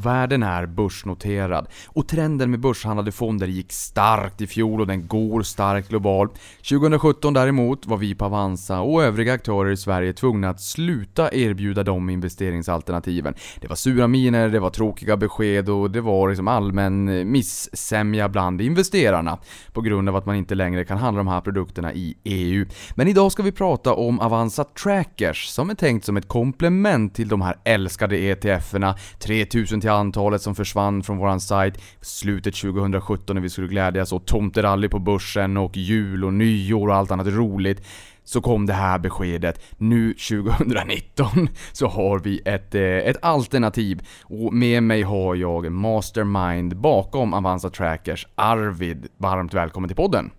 Världen är börsnoterad och trenden med börshandlade fonder gick starkt i fjol och den går starkt globalt. 2017 däremot var vi på Avanza och övriga aktörer i Sverige tvungna att sluta erbjuda de investeringsalternativen. Det var sura miner, det var tråkiga besked och det var liksom allmän eh, missämja bland investerarna på grund av att man inte längre kan handla de här produkterna i EU. Men idag ska vi prata om Avanza Trackers som är tänkt som ett komplement till de här älskade ETFerna, 3000 till antalet som försvann från våran sajt slutet 2017 när vi skulle glädjas åt tomterally på börsen och jul och nyår och allt annat roligt så kom det här beskedet. Nu 2019 så har vi ett, eh, ett alternativ och med mig har jag Mastermind bakom Avanza Trackers, Arvid. Varmt välkommen till podden!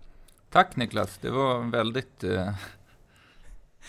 Tack Niklas, det var väldigt... Eh,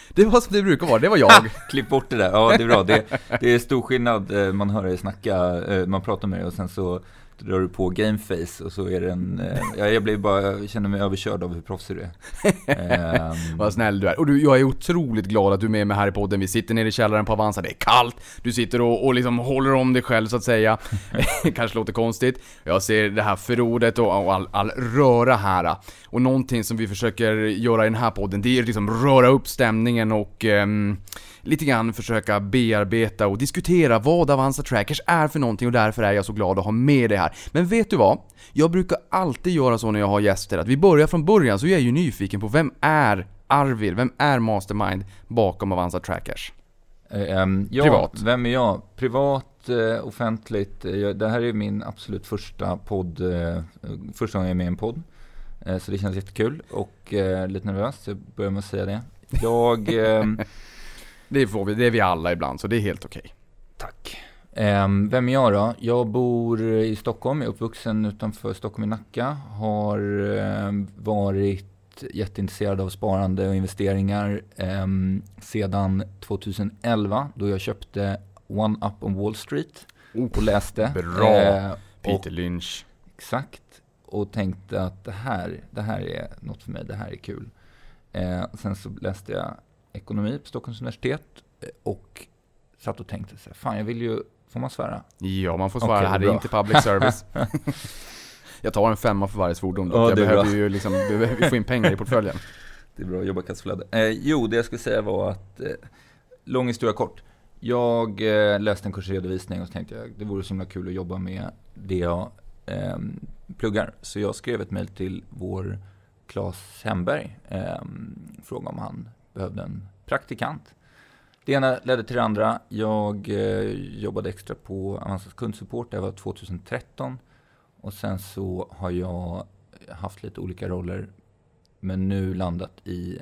det var som det brukar vara, det var jag. Klipp bort det där, ja det är bra. Det, det är stor skillnad, eh, man hör dig snacka, eh, man pratar med dig och sen så drar du på gameface och så är det en, eh, ja, jag blir bara, jag känner mig överkörd av hur proffsig du är. um, Vad snäll du är. Och du, jag är otroligt glad att du är med mig här i podden. Vi sitter nere i källaren på Avanza, det är kallt. Du sitter och, och liksom håller om dig själv så att säga. Kanske låter konstigt. Jag ser det här förrådet och, och all, all röra här. Och någonting som vi försöker göra i den här podden, det är liksom röra upp stämningen och um, lite grann försöka bearbeta och diskutera vad Avanza Trackers är för någonting och därför är jag så glad att ha med det här. Men vet du vad? Jag brukar alltid göra så när jag har gäster, att vi börjar från början, så jag är ju nyfiken på vem är Arvid, vem är Mastermind bakom Avanza Trackers? Um, ja, Privat. vem är jag? Privat, eh, offentligt. Jag, det här är min absolut första podd, eh, första gången jag är med i en podd. Eh, så det känns jättekul och eh, lite nervöst, jag börjar med att säga det. Jag ehm, Det får vi, det är vi alla ibland, så det är helt okej. Okay. Tack. Um, vem är jag då? Jag bor i Stockholm, är uppvuxen utanför Stockholm i Nacka. Har um, varit jätteintresserad av sparande och investeringar um, sedan 2011 då jag köpte One Up on Wall Street oh, och läste. Bra! Uh, Peter och, Lynch. Exakt. Och tänkte att det här, det här är något för mig, det här är kul. Uh, sen så läste jag ekonomi på Stockholms universitet eh, och satt och tänkte så här, fan jag vill ju, får man svära? Ja, man får svära. Okay, det här är inte public service. jag tar en femma för varje svordom. Ja, jag behöver bra. ju liksom, behöver få in pengar i portföljen. Det är bra jobbat kassaflöde. Eh, jo, det jag skulle säga var att, eh, lång historia kort. Jag eh, läste en kursredovisning och så tänkte jag det vore så himla kul att jobba med det jag eh, pluggar. Så jag skrev ett mejl till vår Claes Hemberg, eh, frågade om han behövde en praktikant. Det ena ledde till det andra. Jag eh, jobbade extra på Avanzas kundsupport, det var 2013. Och sen så har jag haft lite olika roller, men nu landat i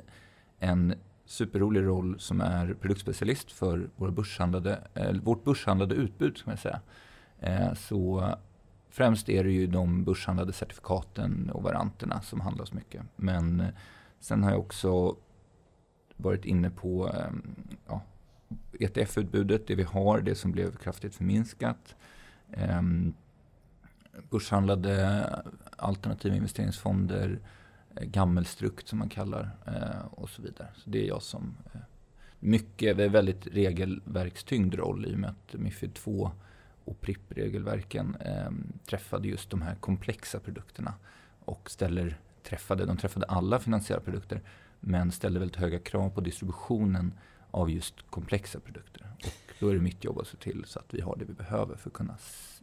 en superrolig roll som är produktspecialist för våra börshandlade, eh, vårt börshandlade utbud, ska man säga. Eh, så främst är det ju de börshandlade certifikaten och varianterna som handlas mycket. Men eh, sen har jag också varit inne på ehm, ja, ETF-utbudet, det vi har, det som blev kraftigt förminskat. Ehm, börshandlade alternativa investeringsfonder, eh, gammelstrukt som man kallar eh, och så vidare. Så det är jag som eh, mycket, det är väldigt regelverkstyngd roll i och med att Mifid 2 och PRIP-regelverken eh, träffade just de här komplexa produkterna och ställer, träffade, de träffade alla finansiella produkter men ställer väldigt höga krav på distributionen av just komplexa produkter. Och då är det mitt jobb att se till så att vi har det vi behöver för att kunna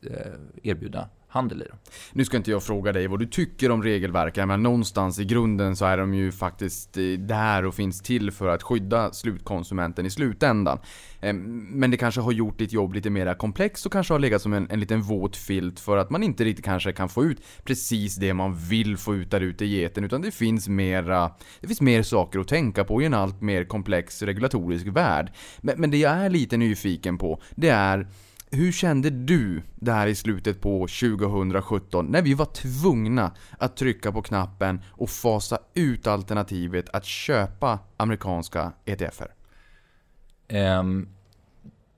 eh, erbjuda handel i dem. Nu ska inte jag fråga dig vad du tycker om regelverken, men någonstans i grunden så är de ju faktiskt eh, där och finns till för att skydda slutkonsumenten i slutändan. Ehm, men det kanske har gjort ditt jobb lite mer komplext och kanske har legat som en, en liten våt filt för att man inte riktigt kanske kan få ut precis det man vill få ut där ute i geten utan det finns mera, det finns mer saker att tänka på i en allt mer komplex regulatorisk värld. Men, men det jag är lite nyfiken på, det är hur kände du där i slutet på 2017 när vi var tvungna att trycka på knappen och fasa ut alternativet att köpa amerikanska ETFer? Um,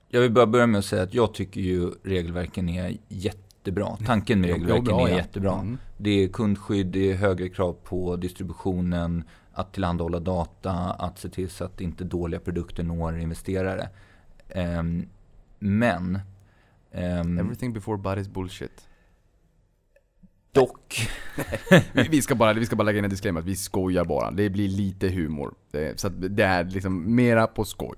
jag vill bara börja med att säga att jag tycker ju regelverken är jätte jättebra. Tanken med regelverken bra, är ja. jättebra. Mm. Det är kundskydd, det är högre krav på distributionen, att tillhandahålla data, att se till så att inte dåliga produkter når investerare. Ehm, men ehm, Everything before but is bullshit. dock, Vi- ska bara, vi ska bara lägga in en disclaimer att vi skojar bara. Det blir lite humor. Så det är liksom mera på skoj.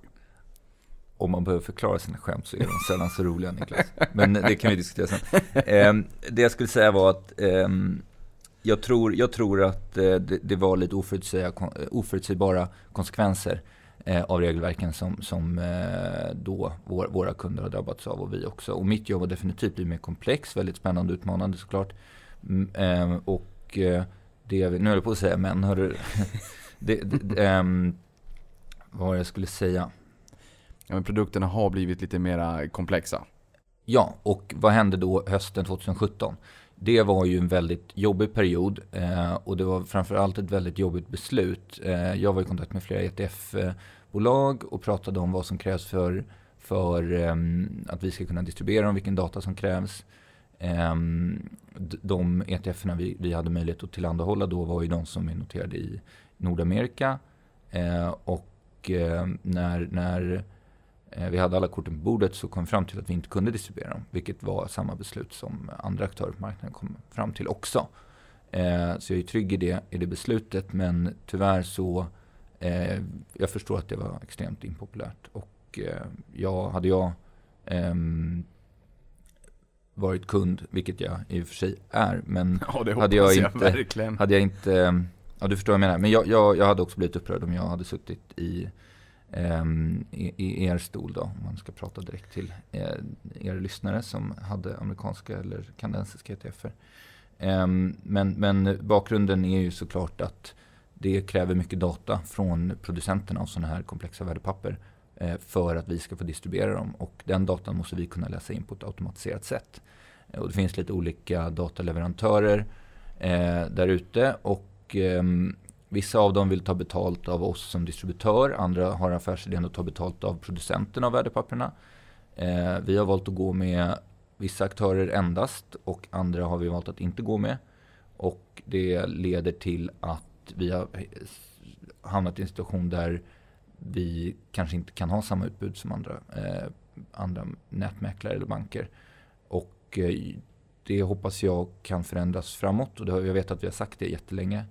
om man behöver förklara sina skämt så är de sällan så roliga Niklas. Men det kan vi diskutera sen. Ehm, det jag skulle säga var att ehm, jag, tror, jag tror att eh, det, det var lite kon- oförutsägbara konsekvenser eh, av regelverken som, som eh, då vår, våra kunder har drabbats av och vi också. Och mitt jobb har definitivt blivit mer komplex, väldigt spännande och utmanande såklart. Mm, ehm, och eh, det, nu höll jag på att säga men, hörru. det, det, ehm, vad var det jag skulle säga? Ja, men produkterna har blivit lite mera komplexa. Ja, och vad hände då hösten 2017? Det var ju en väldigt jobbig period eh, och det var framförallt ett väldigt jobbigt beslut. Eh, jag var i kontakt med flera bolag och pratade om vad som krävs för, för um, att vi ska kunna distribuera dem, vilken data som krävs. Um, de ETFerna vi, vi hade möjlighet att tillhandahålla då var ju de som är noterade i Nordamerika. Uh, och uh, när, när eh, vi hade alla korten på bordet så kom vi fram till att vi inte kunde distribuera dem. Vilket var samma beslut som andra aktörer på marknaden kom fram till också. Eh, så jag är trygg i det, i det beslutet men tyvärr så eh, jag förstår att det var extremt impopulärt. Och eh, jag, hade jag ehm, varit kund, vilket jag i och för sig är, men Ja, Hade jag jag, inte- verkligen. hade jag inte, ja du förstår vad jag menar, men jag, jag, jag hade också blivit upprörd om jag hade suttit i, ehm, i, i er stol då, om man ska prata direkt till eh, er lyssnare som hade amerikanska eller kanadensiska ETFer. Ehm, men, men bakgrunden är ju såklart att det kräver mycket data från producenterna av sådana här komplexa värdepapper eh, för att vi ska få distribuera dem. Och den datan måste vi kunna läsa in på ett automatiserat sätt. Eh, och det finns lite olika dataleverantörer eh, där ute och ehm, vissa av dem vill ta betalt av oss som distributör. Andra har affärsidén att ta betalt av producenten av värdepapperna. Eh, vi har valt att gå med vissa aktörer endast och andra har vi valt att inte gå med. Och det leder till att vi har hamnat i en situation där vi kanske inte kan ha samma utbud som andra, eh, andra nätmäklare eller banker. Och eh, det hoppas jag kan förändras framåt och det har, jag vet att vi har sagt det jättelänge.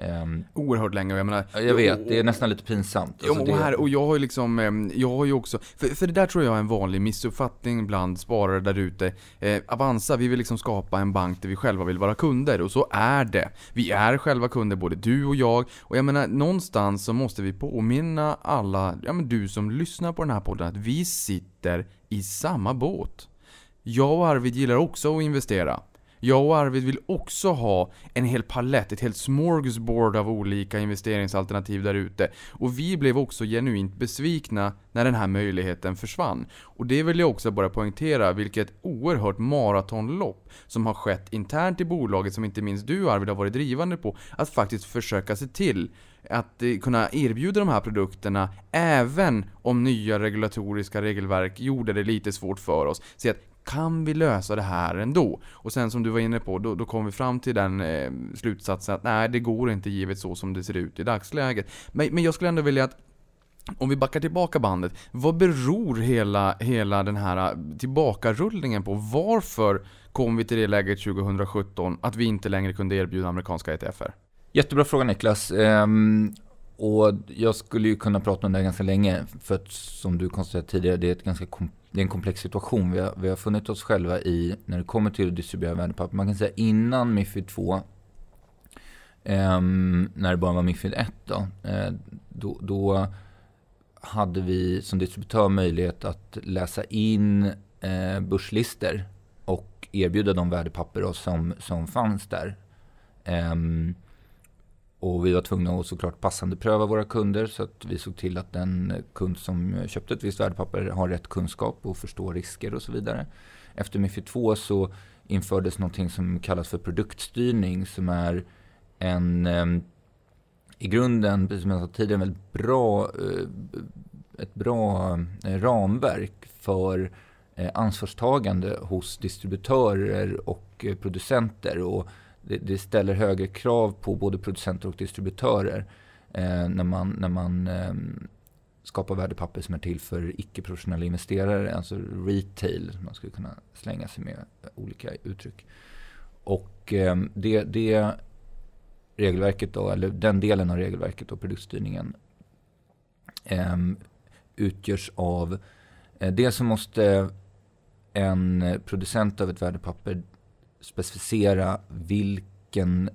Ehm, Oerhört länge och jag menar... jag vet, det är nästan lite pinsamt. Jo, Alltså och, det- här, och jag har ju liksom, em, jag har ju också, för, för det där tror jag är en vanlig missuppfattning bland sparare där ute. Eh, Avanza, vi vill liksom skapa en bank där vi själva vill vara kunder och så är det. Vi är själva kunder, både du och jag. Och jag menar, någonstans så måste vi påminna alla, ja men du som lyssnar på den här podden, att vi sitter i samma båt. Jag och Arvid gillar också att investera. Jag och Arvid vill också ha en hel palett, ett helt smorgasbord av olika investeringsalternativ där ute. Och vi blev också genuint besvikna när den här möjligheten försvann. Och det vill jag också bara poängtera, vilket oerhört maratonlopp som har skett internt i bolaget, som inte minst du Arvid har varit drivande på, att faktiskt försöka se till att eh, kunna erbjuda de här produkterna även om nya regulatoriska regelverk gjorde det lite svårt för oss. Så att kan vi lösa det här ändå? Och sen som du var inne på, då, då kom vi fram till den eh, slutsatsen att nej, det går inte givet så som det ser ut i dagsläget. Men, men jag skulle ändå vilja att om vi backar tillbaka bandet, vad beror hela, hela den här eh, tillbakarullningen på? Varför kom vi till det läget 2017 att vi inte längre kunde erbjuda amerikanska ETFer? Jättebra fråga Niklas. Um, och jag skulle ju kunna prata om det här ganska länge. För att som du konstaterade tidigare, det är, ett ganska kom, det är en komplex situation. Vi har, vi har funnit oss själva i när det kommer till att distribuera värdepapper. Man kan säga innan Mifid 2, eh, när det bara var Mifid 1 då, eh, då, då hade vi som distributör möjlighet att läsa in eh, börslister och erbjuda de värdepapper då som, som fanns där. Ehm, och vi var tvungna att såklart passande pröva våra kunder så att vi såg till att den kund som köpte ett visst värdepapper har rätt kunskap och förstår risker och så vidare. Efter Mifid 2 så infördes någonting som kallas för produktstyrning som är en ehm, i grunden, precis som jag sa tidigare, en väldigt bra, eh, ett bra eh, ramverk för eh, ansvarstagande hos distributörer och producenter. Och det, det, ställer högre krav på både producenter och distributörer eh, när man, när man eh, skapar värdepapper som är till för icke-professionella investerare, alltså retail. Man skulle kunna slänga sig med olika uttryck. Och eh, det, det regelverket då, eller den delen av regelverket och produktstyrningen eh, utgörs av eh, dels så måste en producent av ett värdepapper specificera vilken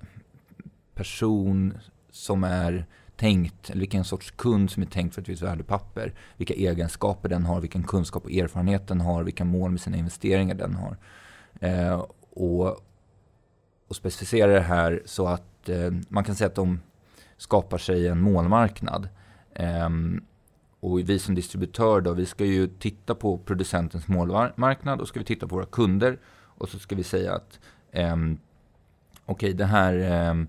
person som är tänkt, eller vilken sorts kund som är tänkt för ett visst värdepapper. Vilka egenskaper den har, vilken kunskap och erfarenhet den har, vilka mål med sina investeringar den har. Eh, och, och specificera det här så att eh, man kan säga att de skapar sig en målmarknad. Eh, och vi som distributör då, vi ska ju titta på producentens målmarknad och ska vi titta på våra kunder och så ska vi säga att eh, okej, okay, här ehm,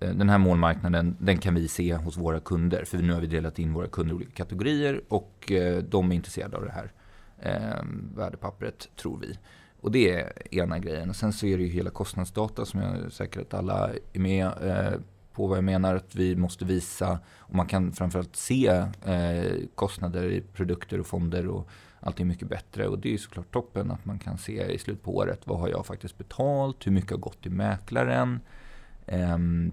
eh, den här målmarknaden, den kan vi se hos våra kunder. För nu har vi delat in våra kunder i olika kategorier och eh, de är intresserade av det här eh, värdepappret, tror vi. Och det är ena grejen. Och sen så är det ju hela kostnadsdata som jag är säker att alla är med eh, på vad jag menar. Att vi måste visa, och man kan framförallt se eh, kostnader i produkter och fonder och allting mycket bättre. Och det är såklart toppen att man kan se i slutet på året vad har jag faktiskt betalt, hur mycket har gått till mäklaren. Um,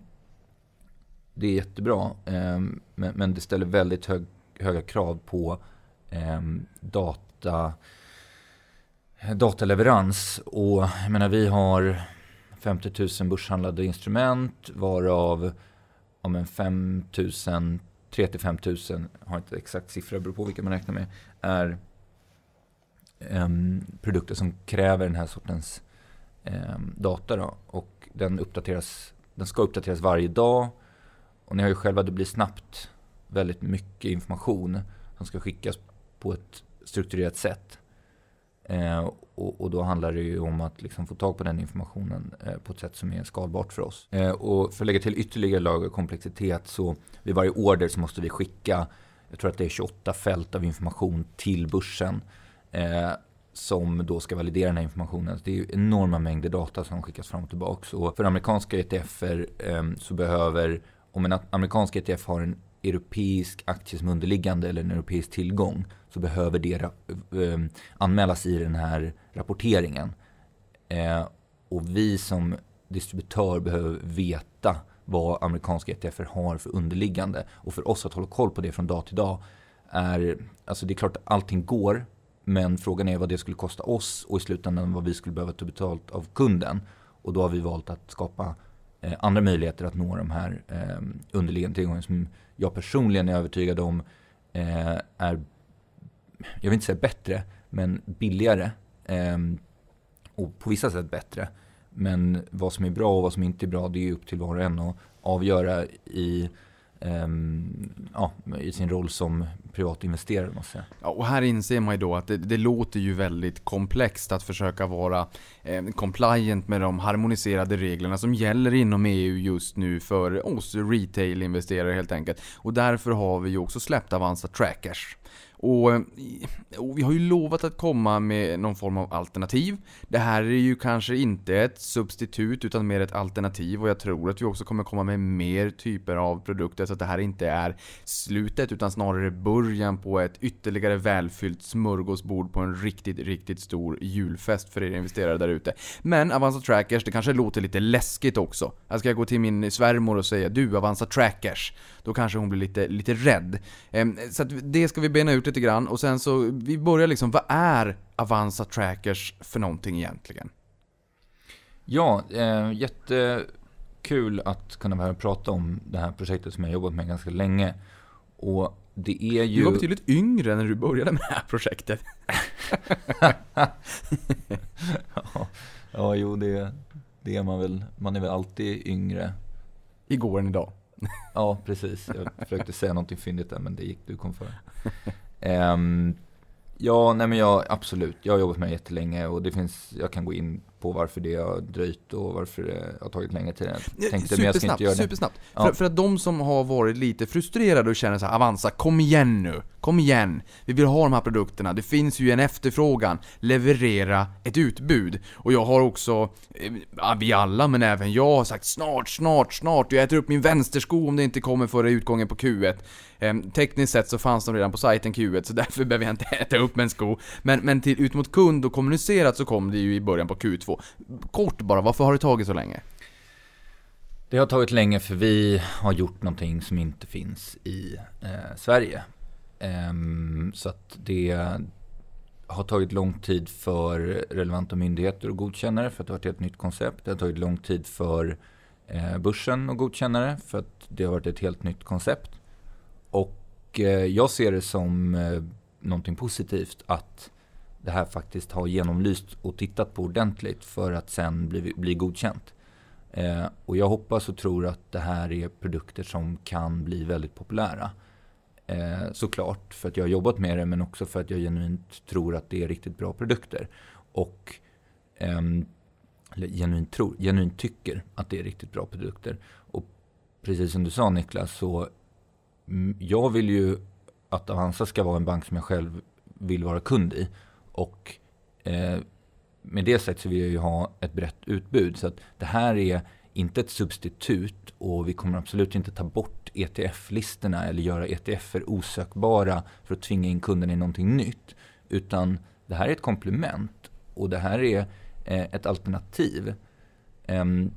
det är jättebra, um, men, men, det ställer väldigt hög, höga krav på um, data, dataleverans. Och jag menar, vi har 50 000 börshandlade instrument varav om 5 000 3 5 000, har inte exakt siffra, beror på vilka man räknar med, är produkter som kräver den här sortens um, data. Då. Och den, uppdateras, den ska uppdateras varje dag. Och ni har ju själva, det blir snabbt väldigt mycket information som ska skickas på ett strukturerat sätt. Eh, och, och, då handlar det ju om att liksom få tag på den informationen eh, på ett sätt som är skalbart för oss. Eh, och för att lägga till ytterligare lager komplexitet så vid varje order så måste vi skicka, jag tror att det är 28 fält av information till börsen eh, som då ska validera den här informationen. Det är ju enorma mängder data som skickas fram och tillbaka. Och för amerikanska ETFer eh, så behöver, om en amerikansk ETF har en europeisk aktie som underliggande eller en europeisk tillgång så behöver det eh, anmälas i den här rapporteringen. Eh, och vi som distributör behöver veta vad amerikanska ETFer har för underliggande. Och för oss att hålla koll på det från dag till dag är, alltså det är klart att allting går men frågan är vad det skulle kosta oss och i slutändan vad vi skulle behöva ta betalt av kunden. Och då har vi valt att skapa eh, andra möjligheter att nå de här eh, underliggande tillgångarna som jag personligen är övertygad om eh, är, jag vill inte säga bättre, men billigare. Eh, och på vissa sätt bättre. Men vad som är bra och vad som inte är bra, det är upp till var och en att avgöra i Um, ja, i sin roll som privatinvesterare. Måste jag. Ja, och här inser man ju då att det, det låter ju väldigt komplext att försöka vara eh, compliant med de harmoniserade reglerna som gäller inom EU just nu för oss retail-investerare helt enkelt. Och därför har vi ju också släppt Avanza Trackers. Och, eh, och, vi har ju lovat att komma med någon form av alternativ. Det här är ju kanske inte ett substitut utan mer ett alternativ och jag tror att vi också kommer komma med mer typer av produkter så att det här inte är slutet utan snarare början på ett ytterligare välfyllt smörgåsbord på en riktigt, riktigt stor julfest för er investerare där ute. Men Avanza Trackers, det kanske låter lite läskigt också. Jag ska gå till min svärmor och säga du Avanza Trackers. Då kanske hon blir lite, lite rädd. Ehm, så att det ska vi bena ut lite grann och sen så, vi börjar liksom, vad är Avanza Trackers för någonting egentligen? Ja, eh, jättekul att kunna vara prata om det här projektet som jag jobbat med ganska länge. Och det är ju... Du var betydligt yngre när du började med det här projektet. ja, ja, jo det, det är man väl. Man är väl alltid yngre. Igår än idag. ja, precis. Jag försökte säga någonting fyndigt där, men det gick du kom för. Um, ja, nej men jag, absolut. Jag har jobbat med det jättelänge och det finns, jag kan gå in på varför det har dröjt och varför det har tagit längre tid jag tänkte. supersnabbt, Men jag ska inte göra det. supersnabbt. Ja. För, för att de som har varit lite frustrerade och känner så här, Avanza, kom igen nu, kom igen. Vi vill ha de här produkterna, det finns ju en efterfrågan. Leverera ett utbud. Och jag har också, eh, ja, vi alla, men även jag har sagt snart, snart, snart. Jag äter upp min vänstersko om det inte kommer före utgången på Q1. Ehm, tekniskt sett så fanns de redan på sajten Q1, så därför behöver jag inte äta upp en sko. Men, men till, ut mot kund och kommunicerat så kom det ju i början på Q2. Kort bara, varför har det tagit så länge? Det har tagit länge för vi har gjort någonting som inte finns i eh, Sverige. Ehm, så att det har tagit lång tid för relevanta myndigheter att godkänna det för att det har varit ett nytt koncept. Det har tagit lång tid för eh, börsen att godkänna det för att det har varit ett helt nytt koncept. Och eh, jag ser det som eh, någonting positivt att det här faktiskt har genomlyst och tittat på ordentligt för att sen bli, bli godkänt. Eh, och jag hoppas och tror att det här är produkter som kan bli väldigt populära. Eh, såklart för att jag har jobbat med det men också för att jag genuint tror att det är riktigt bra produkter. Och eh, genuint, tror, genuint tycker att det är riktigt bra produkter. Och precis som du sa Niklas så mm, jag vill ju att Avanza ska vara en bank som jag själv vill vara kund i. Och eh, med det sagt så vill jag ju ha ett brett utbud. Så att det här är inte ett substitut och vi kommer absolut inte ta bort ETF-listorna eller göra ETFer osökbara för att tvinga in kunderna i någonting nytt. Utan det här är ett komplement och det här är eh, ett alternativ. Ehm,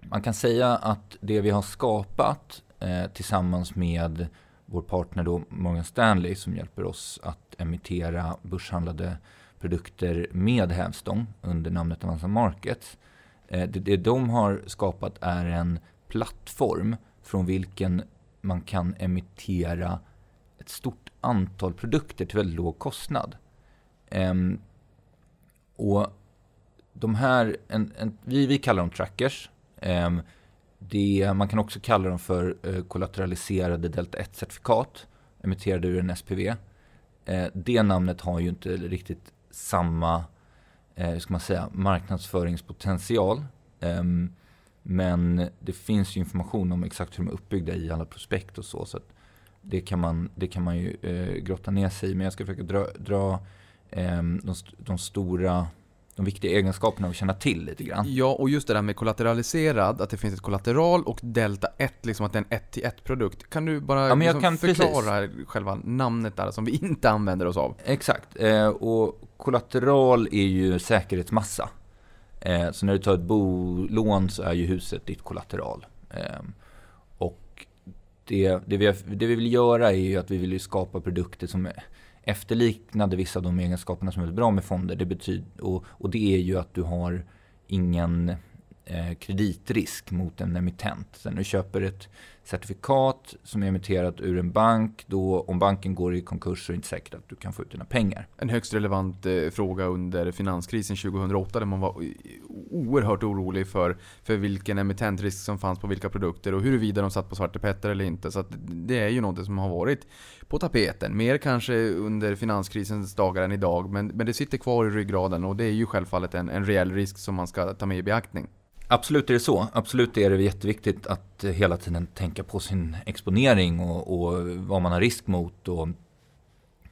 man kan säga att det vi har skapat eh, tillsammans med vår partner då Morgan Stanley som hjälper oss att emittera börshandlade produkter med hävstång under namnet Avanza Markets. Eh, det, det de har skapat är en plattform från vilken man kan emittera ett stort antal produkter till väldigt låg kostnad. Ehm, och de här, en, en, vi, vi kallar dem trackers. Ehm, det, man kan också kalla dem för eh, kollateraliserade Delta 1-certifikat emitterade ur en SPV. Eh, det namnet har ju inte riktigt samma eh, hur ska man säga, marknadsföringspotential. Ehm, men det finns ju information om exakt hur de är uppbyggda i alla prospekt och så. så att det, kan man, det kan man ju eh, grotta ner sig i. Men jag ska försöka dra, dra ehm, de, st- de stora, de viktiga egenskaperna och känna till lite grann. Ja, och just det där med kollateraliserad, att det finns ett kollateral och delta 1, liksom att det är en 1 till 1 produkt. Kan du bara Ja, liksom kan- förklara själva namnet där som vi inte använder oss av? Exakt. Eh, och kollateral är ju säkerhetsmassa. Eh, så när du tar ett bolån så är ju huset ditt kollateral. Eh, och det, det, vi, det vi vill göra är ju att vi vill ju skapa produkter som är efterliknade vissa av de egenskaperna som är bra med fonder. Det betyder, och, och det är ju att du har ingen Eh, kreditrisk mot en emittent. Så när du köper ett certifikat som är emitterat ur en bank, då om banken går i konkurs så är det inte säkert att du kan få ut dina pengar. En högst relevant eh, fråga under finanskrisen 2008 där man var oerhört orolig för, för vilken emittentrisk som fanns på vilka produkter och huruvida de satt på Svarte Petter eller inte. Så att det är ju något som har varit på tapeten. Mer kanske under finanskrisens dagar än idag, men, men det sitter kvar i ryggraden och det är ju självfallet en, en reell risk som man ska ta med i beaktning. Absolut är det så. Absolut är det jätteviktigt att hela tiden tänka på sin exponering och, och vad man har risk mot. Och,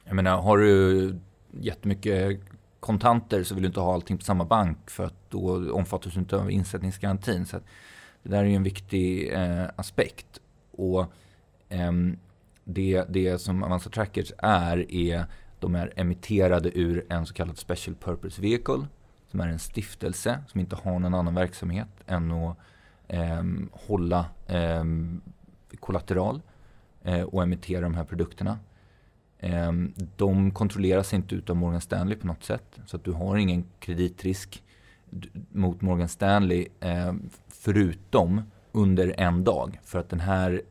jag menar, har du jättemycket kontanter så vill du inte ha allting på samma bank för att då omfattas du inte av insättningsgarantin. Så att det där är ju en viktig eh, aspekt. Och eh, det, det som Avanza Trackers är, är de är emitterade ur en så kallad Special Purpose Vehicle som är en stiftelse som inte har någon annan verksamhet än att eh, hålla eh, kollateral eh, och emittera de här produkterna. Ehm, de kontrolleras inte utav Morgan Stanley på något sätt så att du har ingen kreditrisk mot Morgan Stanley eh, förutom under en dag för att den här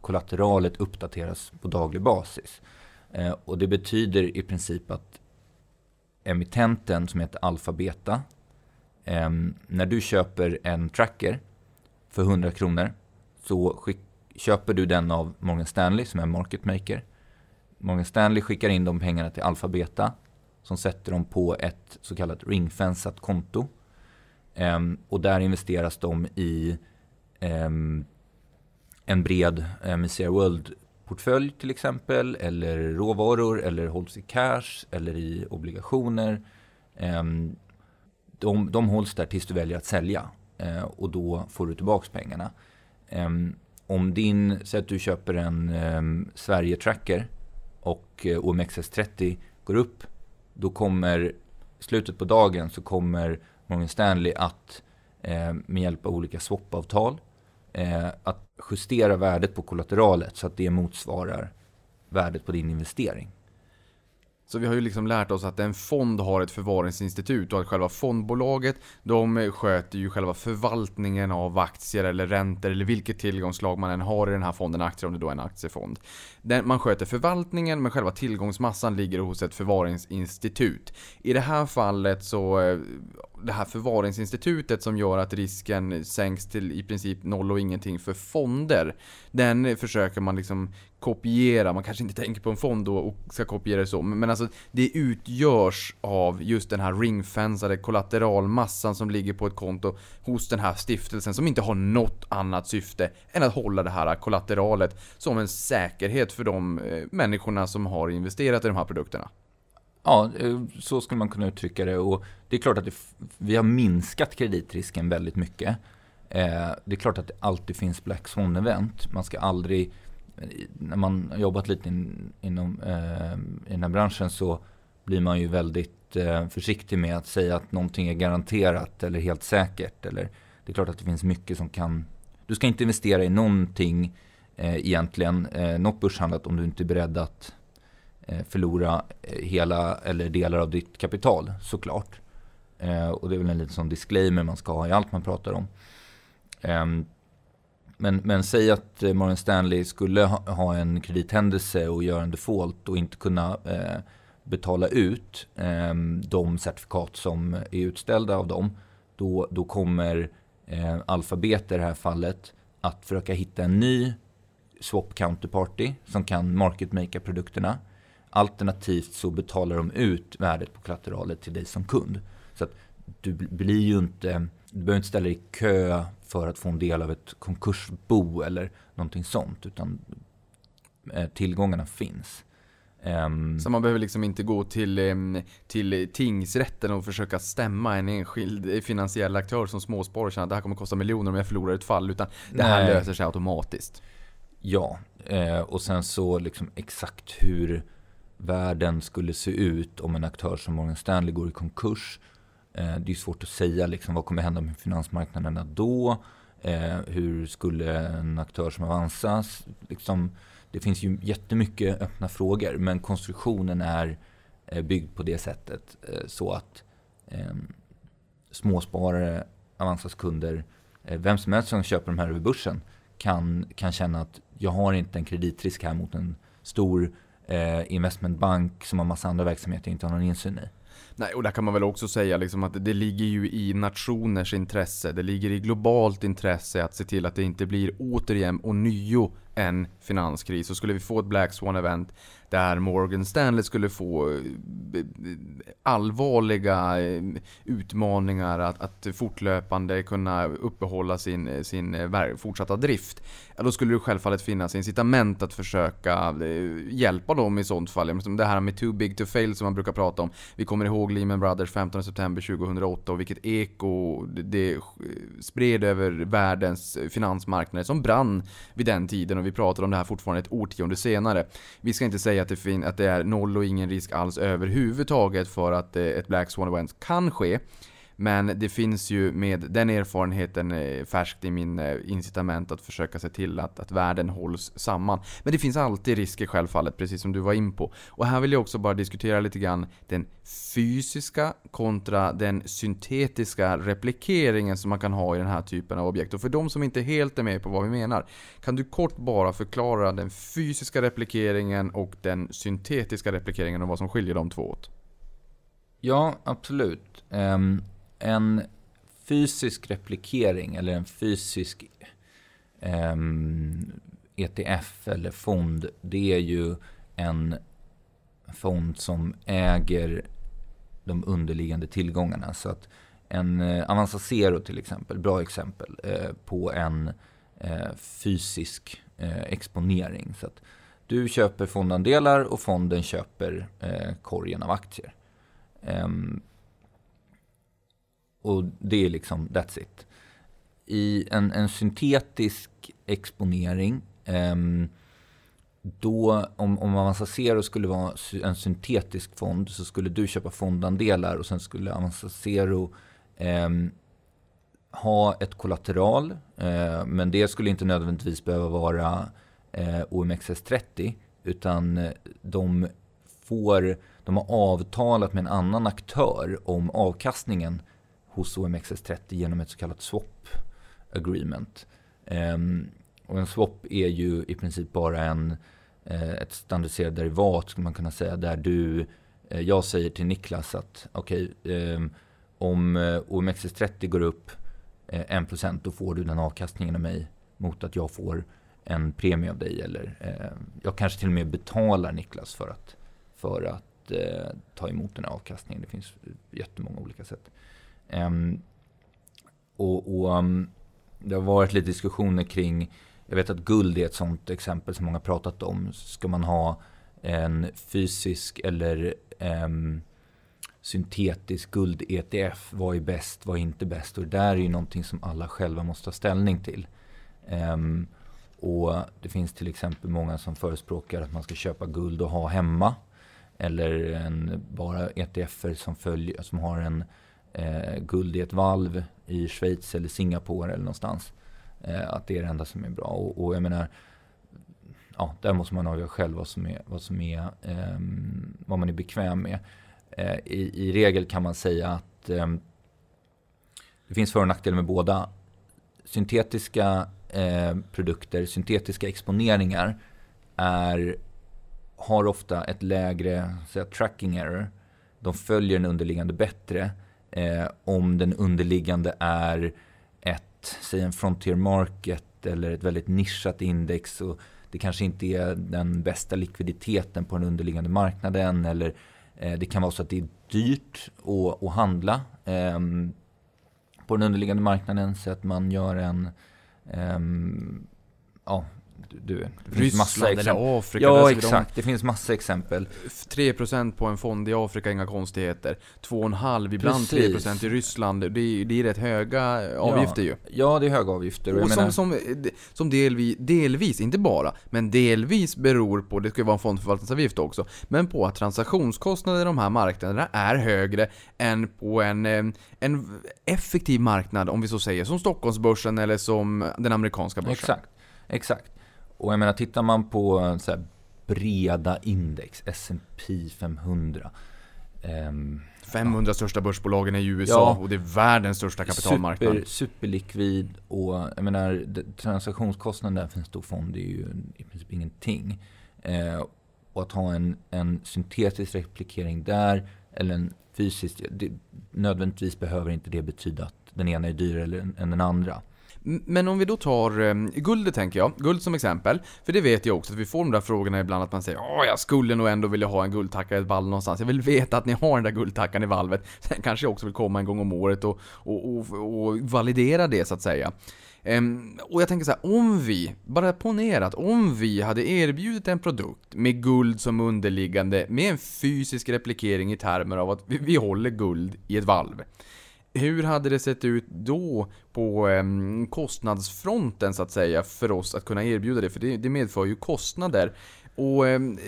kollateralet uppdateras på daglig basis. Eh, och det betyder i princip att emittenten som heter Alphabeta, eh, när du köper en tracker för 100 kronor så skick, köper du den av Morgan Stanley som är market maker. Morgan Stanley skickar in de pengarna till Alphabeta som sätter dem på ett så kallat ringfensat konto. Ehm, och där investeras de i ehm, en bred eh, MSCI portfölj till exempel, eller råvaror, eller hålls i cash, eller i obligationer. Ehm, de, de hålls där tills du väljer att sälja eh, och då får du tillbaka pengarna. Ehm, om din, säg att du köper en ehm, Sverige-tracker och eh, OMXS30 går upp, då kommer slutet på dagen så kommer Morgan Stanley att eh, med hjälp av olika swap-avtal att justera värdet på kollateralet så att det motsvarar värdet på din investering. Så vi har ju liksom lärt oss att en fond har ett förvaringsinstitut och att själva fondbolaget de sköter ju själva förvaltningen av aktier eller räntor eller vilket tillgångslag man än har i den här fonden, aktier om det då är en aktiefond. Den, man sköter förvaltningen men själva tillgångsmassan ligger hos ett förvaringsinstitut. I det här fallet så eh, det här förvaringsinstitutet som gör att risken sänks till i princip noll och ingenting för fonder. Den försöker man liksom kopiera, man kanske inte tänker på en fond då och ska kopiera det så, men alltså det utgörs av just den här ringfensade kollateralmassan som ligger på ett konto hos den här stiftelsen som inte har något annat syfte än att hålla det här kollateralet som en säkerhet för de eh, människorna som har investerat i de här produkterna. Ja, eh, så skulle man kunna uttrycka det. Och det är klart att det, vi har minskat kreditrisken väldigt mycket. Eh, det är klart att det alltid finns Black Swan-event. Man ska aldrig, eh, när man har jobbat lite in, inom eh, i den här branschen så blir man ju väldigt eh, försiktig med att säga att någonting är garanterat eller helt säkert. Eller, det är klart att det finns mycket som kan... Du ska inte investera i någonting eh, egentligen, eh, något börshandlat om du inte är beredd att Eh, förlora eh, hela eller delar av ditt kapital såklart. Eh, och det är väl en liten sån disclaimer man ska ha i allt man pratar om. Ehm, men, men säg att Morgan Stanley skulle ha en kredithändelse och göra en default och inte kunna betala ut ehm, de certifikat som är utställda av dem. Då, då kommer Alphabet i det här fallet att försöka hitta en ny swap counterparty som kan market-makea produkterna Alternativt så betalar de ut värdet på kollateralen till dig som kund. Så att du blir ju inte, du behöver inte ställa dig i kö för att få en del av ett konkursbo eller någonting sånt. Utan eh, tillgångarna finns. Um, så man behöver liksom inte gå till, till tingsrätten och försöka stämma en enskild finansiell aktör som småsparare och känna att det här kommer kosta miljoner om jag förlorar ett fall. Utan det här nej. löser sig automatiskt. Ja, eh, och sen så liksom exakt hur världen skulle se ut om en aktör som Morgan Stanley går i konkurs. Eh, det är svårt att säga liksom, vad kommer hända med finansmarknaderna då? Eh, hur skulle en aktör som Avanza... Liksom, det finns ju jättemycket öppna frågor men konstruktionen är eh, byggd på det sättet eh, så att ehm, småsparare, Avanzas kunder, eh, vem som helst som köper de här över börsen kan, kan känna att jag har inte en kreditrisk här mot en stor eh, investmentbank som har massa andra verksamheter jag inte har någon insyn i. Nej, och där kan man väl också säga liksom att det ligger ju i nationers intresse, det ligger i globalt intresse att se till att det inte blir återigen och nio en finanskris. Så skulle vi få ett Black Swan event där Morgan Stanley skulle få eh, allvarliga eh, utmaningar att, att fortlöpande kunna uppehålla sin, eh, sin fortsatta drift. Ja, då skulle det självfallet finnas incitament att försöka hjälpa dem i sånt fall. Det här med too big to fail som man brukar prata om. Vi kommer ihåg Lehman Brothers 15 september 2008 och vilket eko det spred över världens finansmarknader som brann vid den tiden och vi pratar om det här fortfarande ett årtionde senare. Vi ska inte säga att det, fin att det är noll och ingen risk alls överhuvudtaget för att eh, ett Black Swan Event kan ske. Men det finns ju med den erfarenheten eh, färskt i min eh, incitament att försöka se till att, att världen hålls samman. Men det finns alltid risker självfallet, precis som du var in på. Och här vill jag också bara diskutera lite grann den fysiska kontra den syntetiska replikeringen som man kan ha i den här typen av objekt. Och för de som inte helt är med på vad vi menar, kan du kort bara förklara den fysiska replikeringen och den syntetiska replikeringen och vad som skiljer de två åt? Ja, absolut. Um, en fysisk replikering eller en fysisk ehm, um, ETF eller fond, det är ju en fond som äger de underliggande tillgångarna. Så att en eh, Avanza Zero till exempel, bra exempel, eh, på en eh, fysisk eh, exponering. Så att du köper fondandelar och fonden köper eh, korgen av aktier. Ehm, och det är liksom, that's it. I en, en syntetisk exponering, ehm, då om, om Avanza Zero skulle vara en syntetisk fond så skulle du köpa fondandelar och sen skulle Avanza Zero ehm, ha ett kollateral. Eh, men det skulle inte nödvändigtvis behöva vara eh, OMXS30 utan eh, de får, de har avtalat med en annan aktör om avkastningen hos OMXS30 genom ett så kallat swap agreement. Ehm, och en swap är ju i princip bara en, eh, ett standardiserat derivat skulle man kunna säga där du, eh, jag säger till Niklas att okej, okay, om eh, OMXS30 går upp 1% då får du den avkastningen av mig mot att jag får en premie av dig eller ehm, jag kanske till och med betalar Niklas för att, för att ta emot den här avkastningen. Det finns jättemånga olika sätt. Ehm, och, och um, det har varit lite diskussioner kring, jag vet att guld är ett sånt exempel som många pratat om. Ska man ha en fysisk eller um, syntetisk guld-ETF? Vad är bäst, vad är inte bäst? Och det där är ju någonting som alla själva måste ta ställning till. Um, och det finns till exempel många som förespråkar att man ska köpa guld och ha hemma. Eller en, bara ETFer som, följer, som har en eh, guld i ett valv i Schweiz eller Singapore eller någonstans. Eh, att det är det enda som är bra. Och, och jag menar, ja, där måste man avgöra själv vad som är, vad, som är, eh, vad man är bekväm med. Eh, i, I regel kan man säga att ehm, det finns för och nackdelar med båda. Syntetiska eh, produkter, syntetiska exponeringar är, har ofta ett lägre säga, tracking error. De följer den underliggande bättre eh, om den underliggande är ett, säg en frontier market eller ett väldigt nischat index och det kanske inte är den bästa likviditeten på den underliggande marknaden eller eh, det kan vara så att det är dyrt att, att handla eh, på den underliggande marknaden så att man gör en ehm, ja, du, det finns Ryssland massa eller Afrika. Ja, exakt. Det finns massa exempel. De 3% på en fond i Afrika, inga konstigheter. 2,5 ibland Precis. 3% i Ryssland. Det är, det är rätt höga avgifter ju. Ja, det är höga avgifter. Och Och menar, som, som, som delvis, delvis, inte bara, men delvis beror på, det ska ju vara en fondförvaltningsavgift också, men på att transaktionskostnader i de här marknaderna är högre än på en, en effektiv marknad, om vi så säger, som Stockholmsbörsen eller som den amerikanska börsen. Exakt, exakt. Och jag menar, tittar man på så här breda index, S&P 500. ehm, 500 största börsbolagen är i USA Ja. och det är världens största kapitalmarknad. Super, superlikvid och jag menar transaktionskostnaden där för en stor fond är ju i princip ingenting. Eh, och att ha en, en syntetisk replikering där eller en fysisk, det, nödvändigtvis behöver inte det betyda att den ena är dyrare än den andra. Men om vi då tar eh, guldet tänker jag, guld som exempel. För det vet jag också att vi får de där frågorna ibland att man säger Åh, jag skulle nog ändå vilja ha en guldtacka i ett valv någonstans. Jag vill veta att ni har den där guldtackan i valvet. Sen kanske jag också vill komma en gång om året och, och, och, och validera det så att säga. Ehm, och jag tänker så här, om vi, bara ponera att om vi hade erbjudit en produkt med guld som underliggande, med en fysisk replikering i termer av att vi, vi håller guld i ett valv. Hur hade det sett ut då på ehm, kostnadsfronten så att säga för oss att kunna erbjuda det? För det, det medför ju kostnader. Och ehm,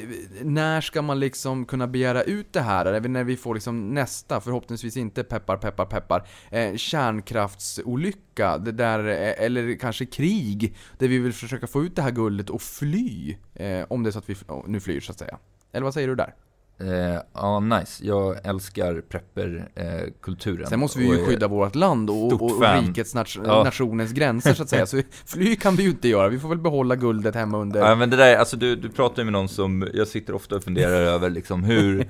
när ska man liksom kunna begära ut det här? Även när vi får liksom nästa, förhoppningsvis inte peppar peppar peppar, eh, kärnkraftsolycka, det där, eh, eller kanske krig, där vi vill försöka få ut det här guldet och fly. Eh, om det är så att vi nu flyr så att säga. Eller vad säger du där? Eh, ja, nice. Jag älskar prepper-kulturen. Sen måste vi ju skydda vårt land och, och, och rikets nat- Ja. nationens gränser så att säga. Så fly kan vi ju inte göra. Vi får väl behålla guldet hemma under... Ja men det där, alltså du, du pratar ju med någon som, jag sitter ofta och funderar över liksom hur,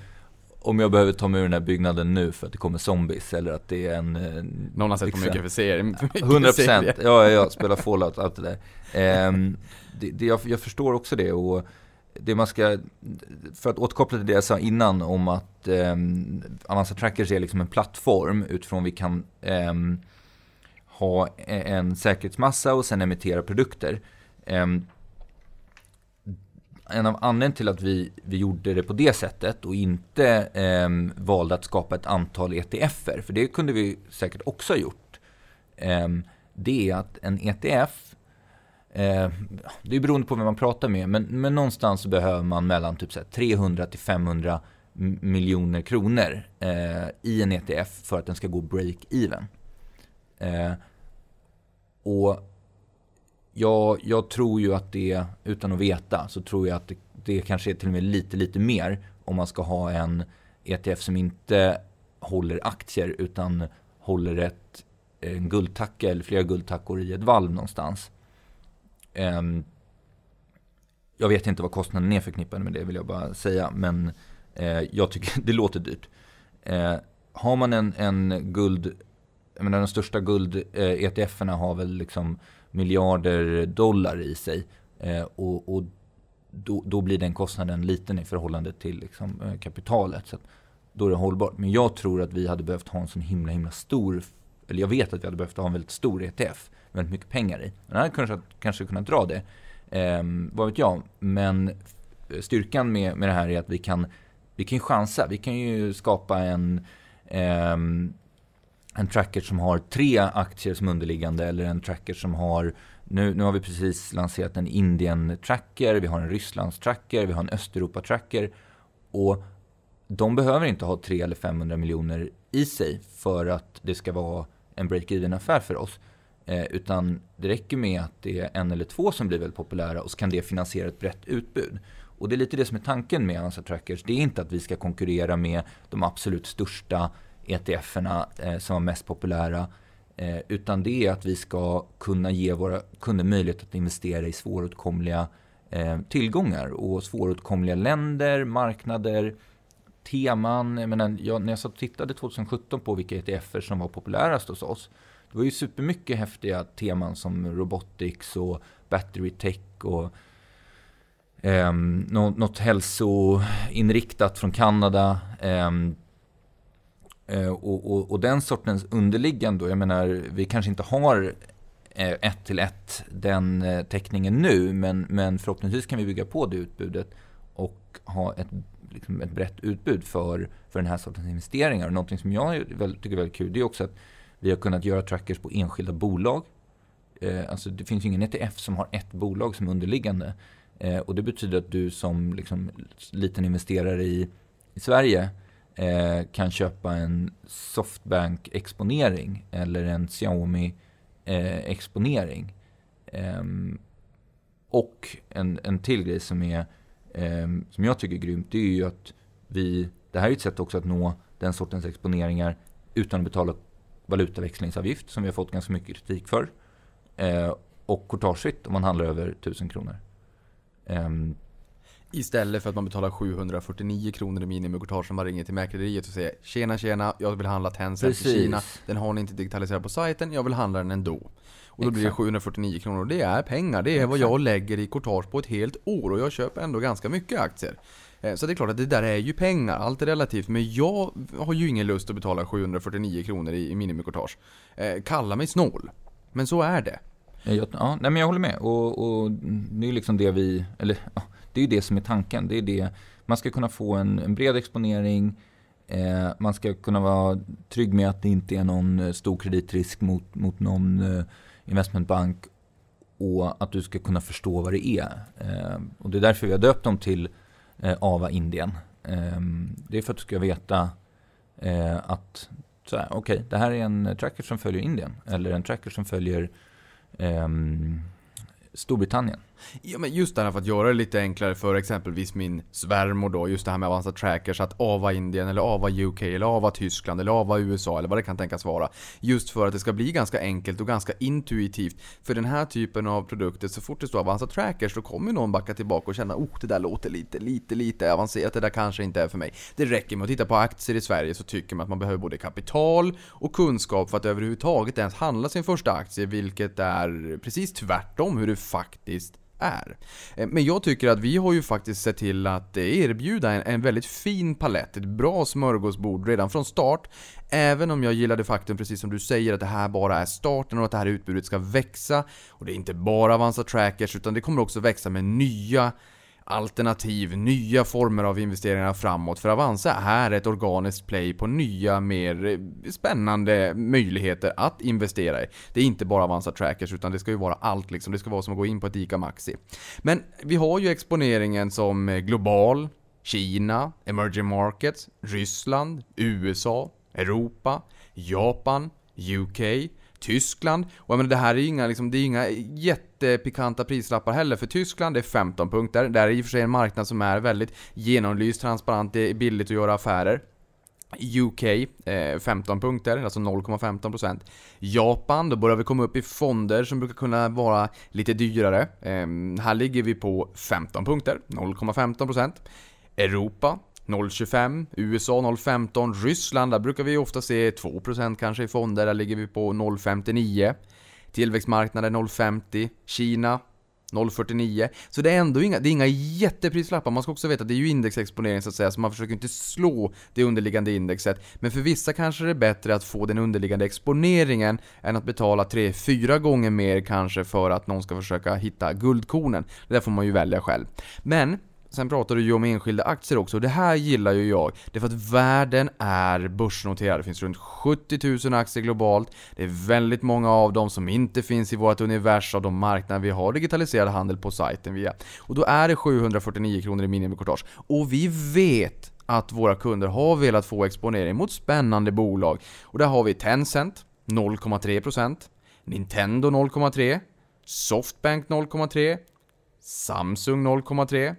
om jag behöver ta mig ur den här byggnaden nu för att det kommer zombies eller att det är en... eh, Någon har sett på liksom- mycket för serien. för mycket 100 serie. procent, ja, ja, spela Fallout, allt det där. Ehm, det, det, jag, jag förstår också det och det man ska, för att återkoppla till det jag sa innan om att eh, Avanza Trackers är liksom en plattform utifrån vi kan eh, ha e-, en säkerhetsmassa och sen emittera produkter. Eh, en av anledningarna till att vi, vi gjorde det på det sättet och inte eh, valde att skapa ett antal ETFer, för det kunde vi säkert också ha gjort. Eh, det är att en ETF, eh, det är beroende på vem man pratar med, men, men någonstans behöver man mellan typ 300 till 500 miljoner kronor eh, i en ETF för att den ska gå break-even. Eh, och jag, jag tror ju att det, utan att veta, så tror jag att det, det kanske är till och med lite, lite mer om man ska ha en ETF som inte håller aktier utan håller ett, en guldtacka eller flera guldtackor i ett valv någonstans. Ehm, jag vet inte vad kostnaden är förknippad med det vill jag bara säga, men eh, jag tycker det låter dyrt. Eh, har man en, en guld, jag menar de största guld-ETFerna eh, har väl liksom miljarder dollar i sig. Och, och då, då, blir den kostnaden liten i förhållande till liksom, kapitalet. Så då är det hållbart. Men jag tror att vi hade behövt ha en sån himla himla stor, eller jag vet att vi hade behövt ha en väldigt stor ETF. Väldigt mycket pengar i. Man hade kanske, kanske kunnat dra det. Eh, vad vet jag. Men styrkan med, med det här är att vi kan, vi kan chansa. Vi kan ju skapa en eh, en tracker som har tre aktier som underliggande eller en tracker som har nu, nu har vi precis lanserat en Indien-tracker, vi har en Rysslands-tracker, vi har en Östeuropa-tracker. Och de behöver inte ha 300 eller 500 miljoner i sig för att det ska vara en break-even-affär för oss. Eh, utan det räcker med att det är en eller två som blir väldigt populära och så kan det finansiera ett brett utbud. Och det är lite det som är tanken med Avanza Trackers. Det är inte att vi ska konkurrera med de absolut största ETFerna eh, som var mest populära. Eh, utan det är att vi ska kunna ge våra kunder möjlighet att investera i svåråtkomliga eh, tillgångar och svåråtkomliga länder, marknader, teman. Jag menar, jag, när jag satt och tittade 2017 på vilka ETFer som var populärast hos oss. Det var ju supermycket häftiga teman som robotics och battery tech och eh, något, något hälsoinriktat från Kanada. Ehm, eh, och, och, och, den sortens underliggande, jag menar, vi kanske inte har eh, ett till ett den eh, täckningen nu, men, men förhoppningsvis kan vi bygga på det utbudet och ha ett, liksom ett brett utbud för, för den här sortens investeringar. Och någonting som jag tycker är väldigt kul, det är också att vi har kunnat göra trackers på enskilda bolag. Eh, alltså det finns ju ingen ETF som har ett bolag som underliggande. Eh, och det betyder att du som liksom, liten investerare i, i Sverige eh, kan köpa en Softbank-exponering eller en Xiaomi-exponering. Eh, ehm, och en, en till grej som, är, eh, som jag tycker är grymt, det är ju att vi, det här är ett sätt också att nå den sortens exponeringar utan att betala valutaväxlingsavgift som vi har fått ganska mycket kritik för. Eh, och courtagefritt om man handlar över 1000 kronor. Um, Istället för att man betalar 749 kronor i minimikortage som man ringer till mäkleriet och säger Tjena tjena, jag vill handla Tencent i Kina. Den har ni inte digitaliserat på sajten, jag vill handla den ändå. Och då Exakt. blir det 749 kronor. Det är pengar. Det är Exakt. vad jag lägger i kortage på ett helt år. Och jag köper ändå ganska mycket aktier. Eh, så det är klart att det där är ju pengar, allt är relativt. Men jag har ju ingen lust att betala 749 kronor i minimikortage. Eh, kalla mig snål. Men så är det. Ja, nej men jag håller med. Och, och det är liksom det vi, eller ja, det är ju det som är tanken. Det är det. Man ska kunna få en, en bred exponering. Eh, man ska kunna vara trygg med att det inte är någon eh, stor kreditrisk mot, mot någon eh, investmentbank. Och att du ska kunna förstå vad det är. Ehm, och det är därför vi har döpt dem till eh, AVA Indien. Ehm, det är för att du ska veta eh, att okej, okay, det här är en tracker som följer Indien. Eller en tracker som följer ehm, Storbritannien. Ja, men just det här för att göra det lite enklare för exempelvis min svärmor då, just det här med Avanza Trackers, att AVA Indien eller AVA UK eller AVA Tyskland eller AVA USA eller vad det kan tänkas vara. Just för att det ska bli ganska enkelt och ganska intuitivt. För den här typen av produkter, så fort det står Avanza Trackers, då kommer någon backa tillbaka och känna oh, det där låter lite, lite, lite avancerat, det där kanske inte är för mig. Det räcker med att titta på aktier i Sverige så tycker man att man behöver både kapital och kunskap för att överhuvudtaget ens handla sin första aktie, vilket är precis tvärtom hur det faktiskt är. Eh, men jag tycker att vi har ju faktiskt sett till att erbjuda en, en väldigt fin palett, ett bra smörgåsbord redan från start. Även om jag gillar det faktum, precis som du säger, att det här bara är starten och att det här utbudet ska växa. Och det är inte bara Avanza Trackers, utan det kommer också växa med nya alternativ, nya former av investeringar framåt. För Avanza är ett organiskt play på nya, mer eh, spännande möjligheter att investera i. Det är inte bara Avanza Trackers, utan det ska ju vara allt liksom. Det ska vara som att gå in på ett ICA Maxi. Men vi har ju exponeringen som eh, global, Kina, emerging markets, Ryssland, USA, Europa, Japan, UK, Tyskland. Och jag menar, det här är ju inga, liksom, det är inga jätte jättepikanta prislappar heller. För Tyskland är 15 punkter. Det här är i och för sig en marknad som är väldigt genomlyst, transparent, det är billigt att göra affärer. UK, eh, 15 punkter, alltså 0,15%. Japan, då börjar vi komma upp i fonder som brukar kunna vara lite dyrare. Eh, här ligger vi på 15 punkter, 0,15%. Europa, 0,25, USA 0,15, Ryssland, där brukar vi ofta se 2% kanske i fonder, där ligger vi på 0,59. Tillväxtmarknaden 0,50, Kina 0,49. Så det är ändå inga, det är inga jätteprislappar. Man ska också veta att det är ju indexexponering så att säga, så man försöker inte slå det underliggande indexet. Men för vissa kanske det är bättre att få den underliggande exponeringen än att betala 3-4 gånger mer kanske för att någon ska försöka hitta guldkornen. Det där får man ju välja själv. Men Sen pratar du ju om enskilda aktier också, och det här gillar ju jag. Det är för att världen är börsnoterad. Det finns runt 70 000 aktier globalt. Det är väldigt många av dem som inte finns i vårt univers av de marknader vi har digitaliserad handel på sajten via. Och då är det 749 kronor i minimikortage. Och vi vet att våra kunder har velat få exponering mot spännande bolag. Och där har vi Tencent, 0,3%. Nintendo 0,3%. Softbank 0,3%. Samsung 0,3%.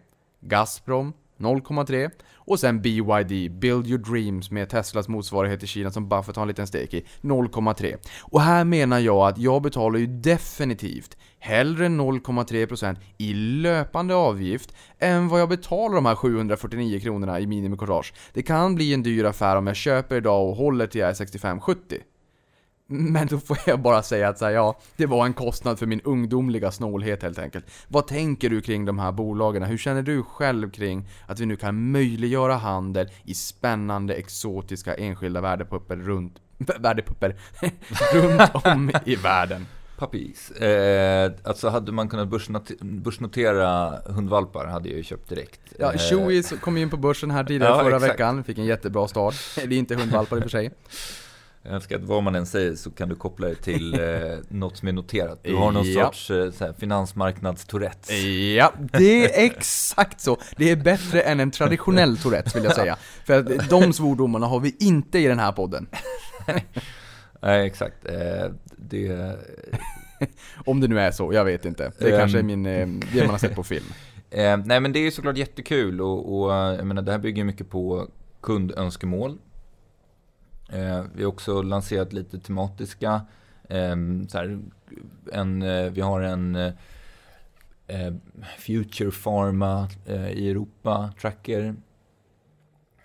Gazprom 0,3 och sen BYD, Build Your Dreams med Teslas motsvarighet i Kina som Buffett har en liten stake i, 0,3. Och här menar jag att jag betalar ju definitivt hellre 0,3% i löpande avgift än vad jag betalar de här 749 kronorna i minimikortage. Det kan bli en dyr affär om jag köper idag och håller till jag är 65-70. Men då får jag bara säga att så här, ja, det var en kostnad för min ungdomliga snålhet helt enkelt. Vad tänker du kring de här bolagen? Hur känner du själv kring att vi nu kan möjliggöra handel i spännande exotiska enskilda värdepapper runt, värdepapper runt om i världen? Puppies. Eh, alltså hade man kunnat börsnot börsnotera hundvalpar hade jag ju köpt direkt. Ja, Eh, Chewie kom in på börsen här tidigare Ja, förra exakt. veckan, fick en jättebra start. Det är inte hundvalpar i och för sig. Jag önskar att vad man än säger så kan du koppla det till eh, något som är noterat. Du har någon Ja. sorts eh, så här, finansmarknadstourettes. Ja, det är exakt så. Det är bättre än en traditionell Tourettes vill jag säga. För att de svordomarna har vi inte i den här podden. Nej, exakt. Eh, det, Om det nu är så, jag vet inte. Det Ehm. kanske är min, eh, det man har sett på film. eh, nej men det är ju såklart jättekul och, och jag menar, det här bygger mycket på kundönskemål. Eh, vi har också lanserat lite tematiska, eh, så här, en, eh, vi har en eh, eh, Future Pharma eh, i Europa, Tracker.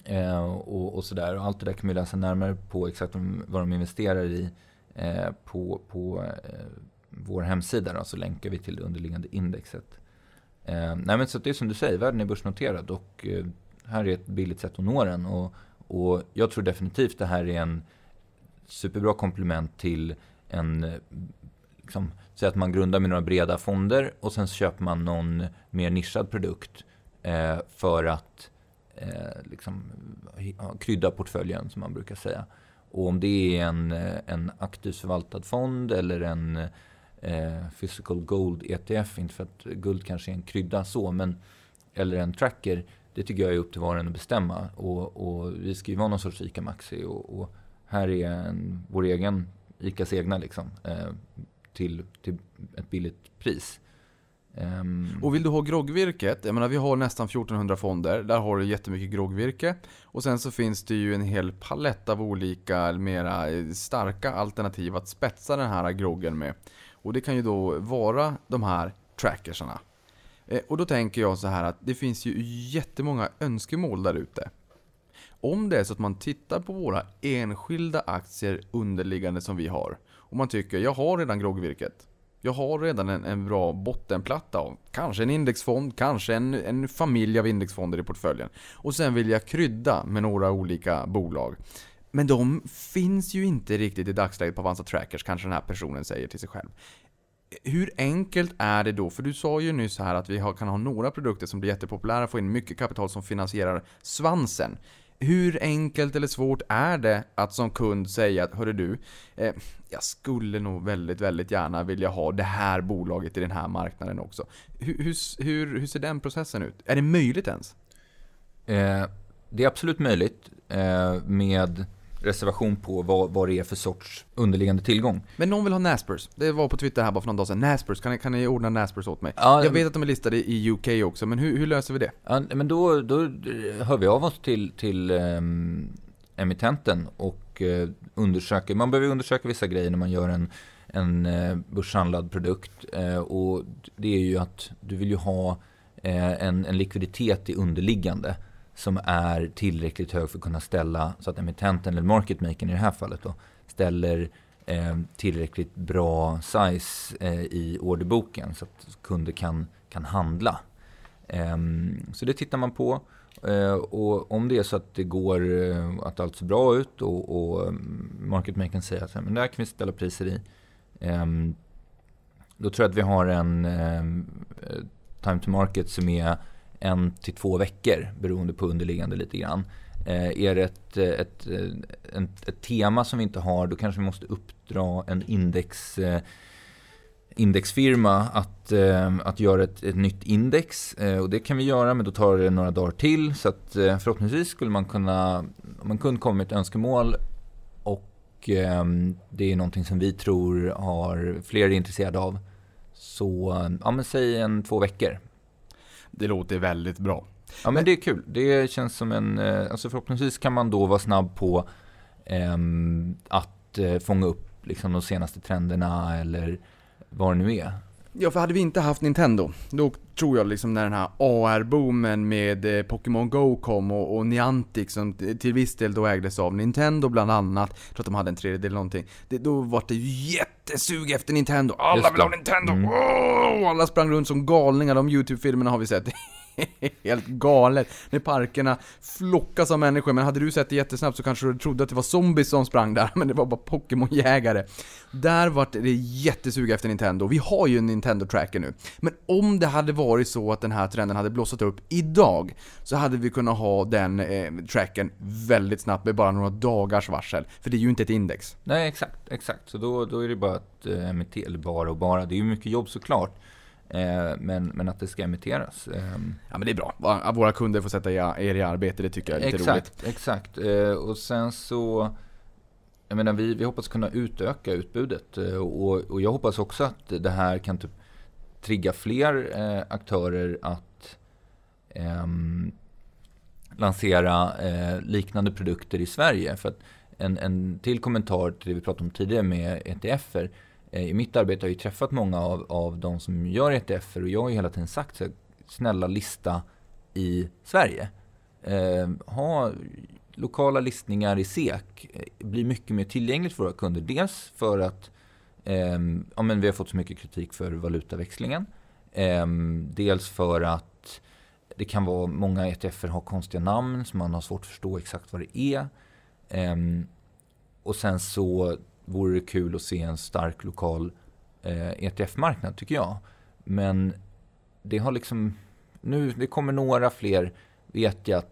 Eh, och, och sådär. Och allt det där kan vi läsa närmare på exakt vad de investerar i eh, på, på eh, vår hemsida. Då, så länkar vi till det underliggande indexet. Eh, nej men så att det är som du säger, världen är börsnoterad och eh, här är ett billigt sätt att nå den. Och, och jag tror definitivt det här är en superbra komplement till en, liksom, säg att man grundar med några breda fonder och sen så köper man någon mer nischad produkt eh, för att eh, liksom, krydda portföljen som man brukar säga. Och om det är en, eh, en aktivt förvaltad fond eller en eh, physical gold ETF, inte för att guld kanske är en krydda så, men eller en tracker, det tycker jag är upp till var och en att bestämma. Och, och vi ska ju vara någon sorts ICA Maxi och, och här är en, vår egen, ICAs egna liksom, eh, till, till ett billigt pris. Um... Och vill du ha groggvirket, jag menar vi har nästan 1400 fonder, där har du jättemycket groggvirke. Och sen så finns det ju en hel palett av olika, mera eh, starka alternativ att spetsa den här groggen med. Och det kan ju då vara de här trackersarna. Eh, och då tänker jag så här att det finns ju jättemånga önskemål där ute. Om det är så att man tittar på våra enskilda aktier underliggande som vi har och man tycker jag har redan groggvirket. Jag har redan en, en bra bottenplatta av kanske en indexfond, kanske en, en familj av indexfonder i portföljen. Och sen vill jag krydda med några olika bolag. Men de finns ju inte riktigt i dagsläget på Avanza Trackers, kanske den här personen säger till sig själv. Hur enkelt är det då? För du sa ju nyss här att vi har, kan ha några produkter som blir jättepopulära, få in mycket kapital som finansierar svansen. Hur enkelt eller svårt är det att som kund säga att hörru du, eh, jag skulle nog väldigt, väldigt gärna vilja ha det här bolaget i den här marknaden också. Hur, hur, hur, hur ser den processen ut? Är det möjligt ens? Eh, det är absolut möjligt eh, med reservation på vad, vad det är för sorts underliggande tillgång. Men någon vill ha Naspers. Det var på Twitter här bara för någon dag sedan. Naspers, kan kan ni ordna Naspers åt mig? Ja, jag vet att de är listade i UK också, men hur, hur löser vi det? Ja, men då, då hör vi av oss till, till um, emittenten och uh, undersöker, man behöver undersöka vissa grejer när man gör en, en uh, börshandlad produkt. Uh, och det är ju att du vill ju ha en, en likviditet i underliggande som är tillräckligt hög för att kunna ställa, så att emittenten, eller marketmakern i det här fallet då, ställer eh, tillräckligt bra size eh, i orderboken så att kunder kan, kan handla. Eh, så det tittar man på. Eh, och om det är så att det går, eh, att allt ser bra ut och, och mm, market säger att men där kan vi ställa priser i. Ehm, då tror jag att vi har en eh, eh, time to market som är en till två veckor beroende på underliggande lite grann. Eh, är det ett, eh, ett, eh, ett, ett, tema som vi inte har då kanske vi måste uppdra en index, eh, indexfirma att, eh, att göra ett, ett nytt index. Eh, och det kan vi göra men då tar det några dagar till. Så att förhoppningsvis skulle man kunna, om man kunde komma med ett önskemål och det är någonting som vi tror har fler är intresserade av. Så, ja men säg en två veckor det låter väldigt bra. Ja men det är kul. Det känns som en, eh, alltså förhoppningsvis kan man då vara snabb på ehm, eh, att fånga upp liksom de senaste trenderna eller vad det nu är. Ja, för hade vi inte haft Nintendo, då tror jag liksom när den här AR-boomen med eh, Pokémon Go kom och, och, Niantic som till viss del då ägdes av Nintendo bland annat, jag tror att de hade en tredjedel någonting. Det, då var det ju jättesug efter Nintendo, alla vill ha Nintendo! Mm. Oh, alla sprang runt som galningar, de YouTube-filmerna har vi sett. helt galet. När parkerna flockas av människor. Men hade du sett det jättesnabbt så kanske du trodde att det var zombies som sprang där, men det var bara Pokémon-jägare. Där vart det jättesug efter Nintendo. Vi har ju en Nintendo-tracker nu. Men om det hade varit så att den här trenden hade blossat upp idag, så hade vi kunnat ha den eh, tracken väldigt snabbt med bara några dagars varsel. För det är ju inte ett index. Nej, exakt, exakt. Så då, då är det bara att eh, emittera, eller bara och bara, det är ju mycket jobb såklart. Eh, men, men att det ska emitteras. Ehm. Ja men det är bra. Våra kunder får sätta er i arbete, det tycker jag är lite exakt, roligt. Exakt, eh, och sen så jag menar, vi, vi hoppas kunna utöka utbudet eh, och, och jag hoppas också att det här kan typ trigga fler aktörer att eh, lansera eh, liknande produkter i Sverige. För att en, en till kommentar till det vi pratade om tidigare med ETFer Eh, i mitt arbete har jag ju träffat många av, av de som gör ETFer och jag har ju hela tiden sagt så snälla lista i Sverige. Eh, ha lokala listningar i SEK eh, blir mycket mer tillgängligt för våra kunder. Dels för att eh, ja, men vi har fått så mycket kritik för valutaväxlingen. Eh, dels för att det kan vara många ETFer har konstiga namn så man har svårt att förstå exakt vad det är. Eh, och sen så vore det kul att se en stark lokal eh, ETF-marknad tycker jag. Men det har liksom, nu, det kommer några fler, vet jag,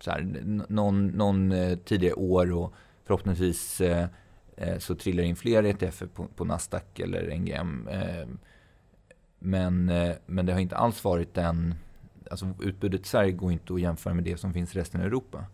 så här, någon, någon eh, tidigare år och förhoppningsvis eh, eh så trillar in fler ETF på, på Nasdaq eller NGM. Eh, men, eh, men det har inte alls varit den, alltså utbudet i Sverige går inte att jämföra med det som finns i resten av Europa.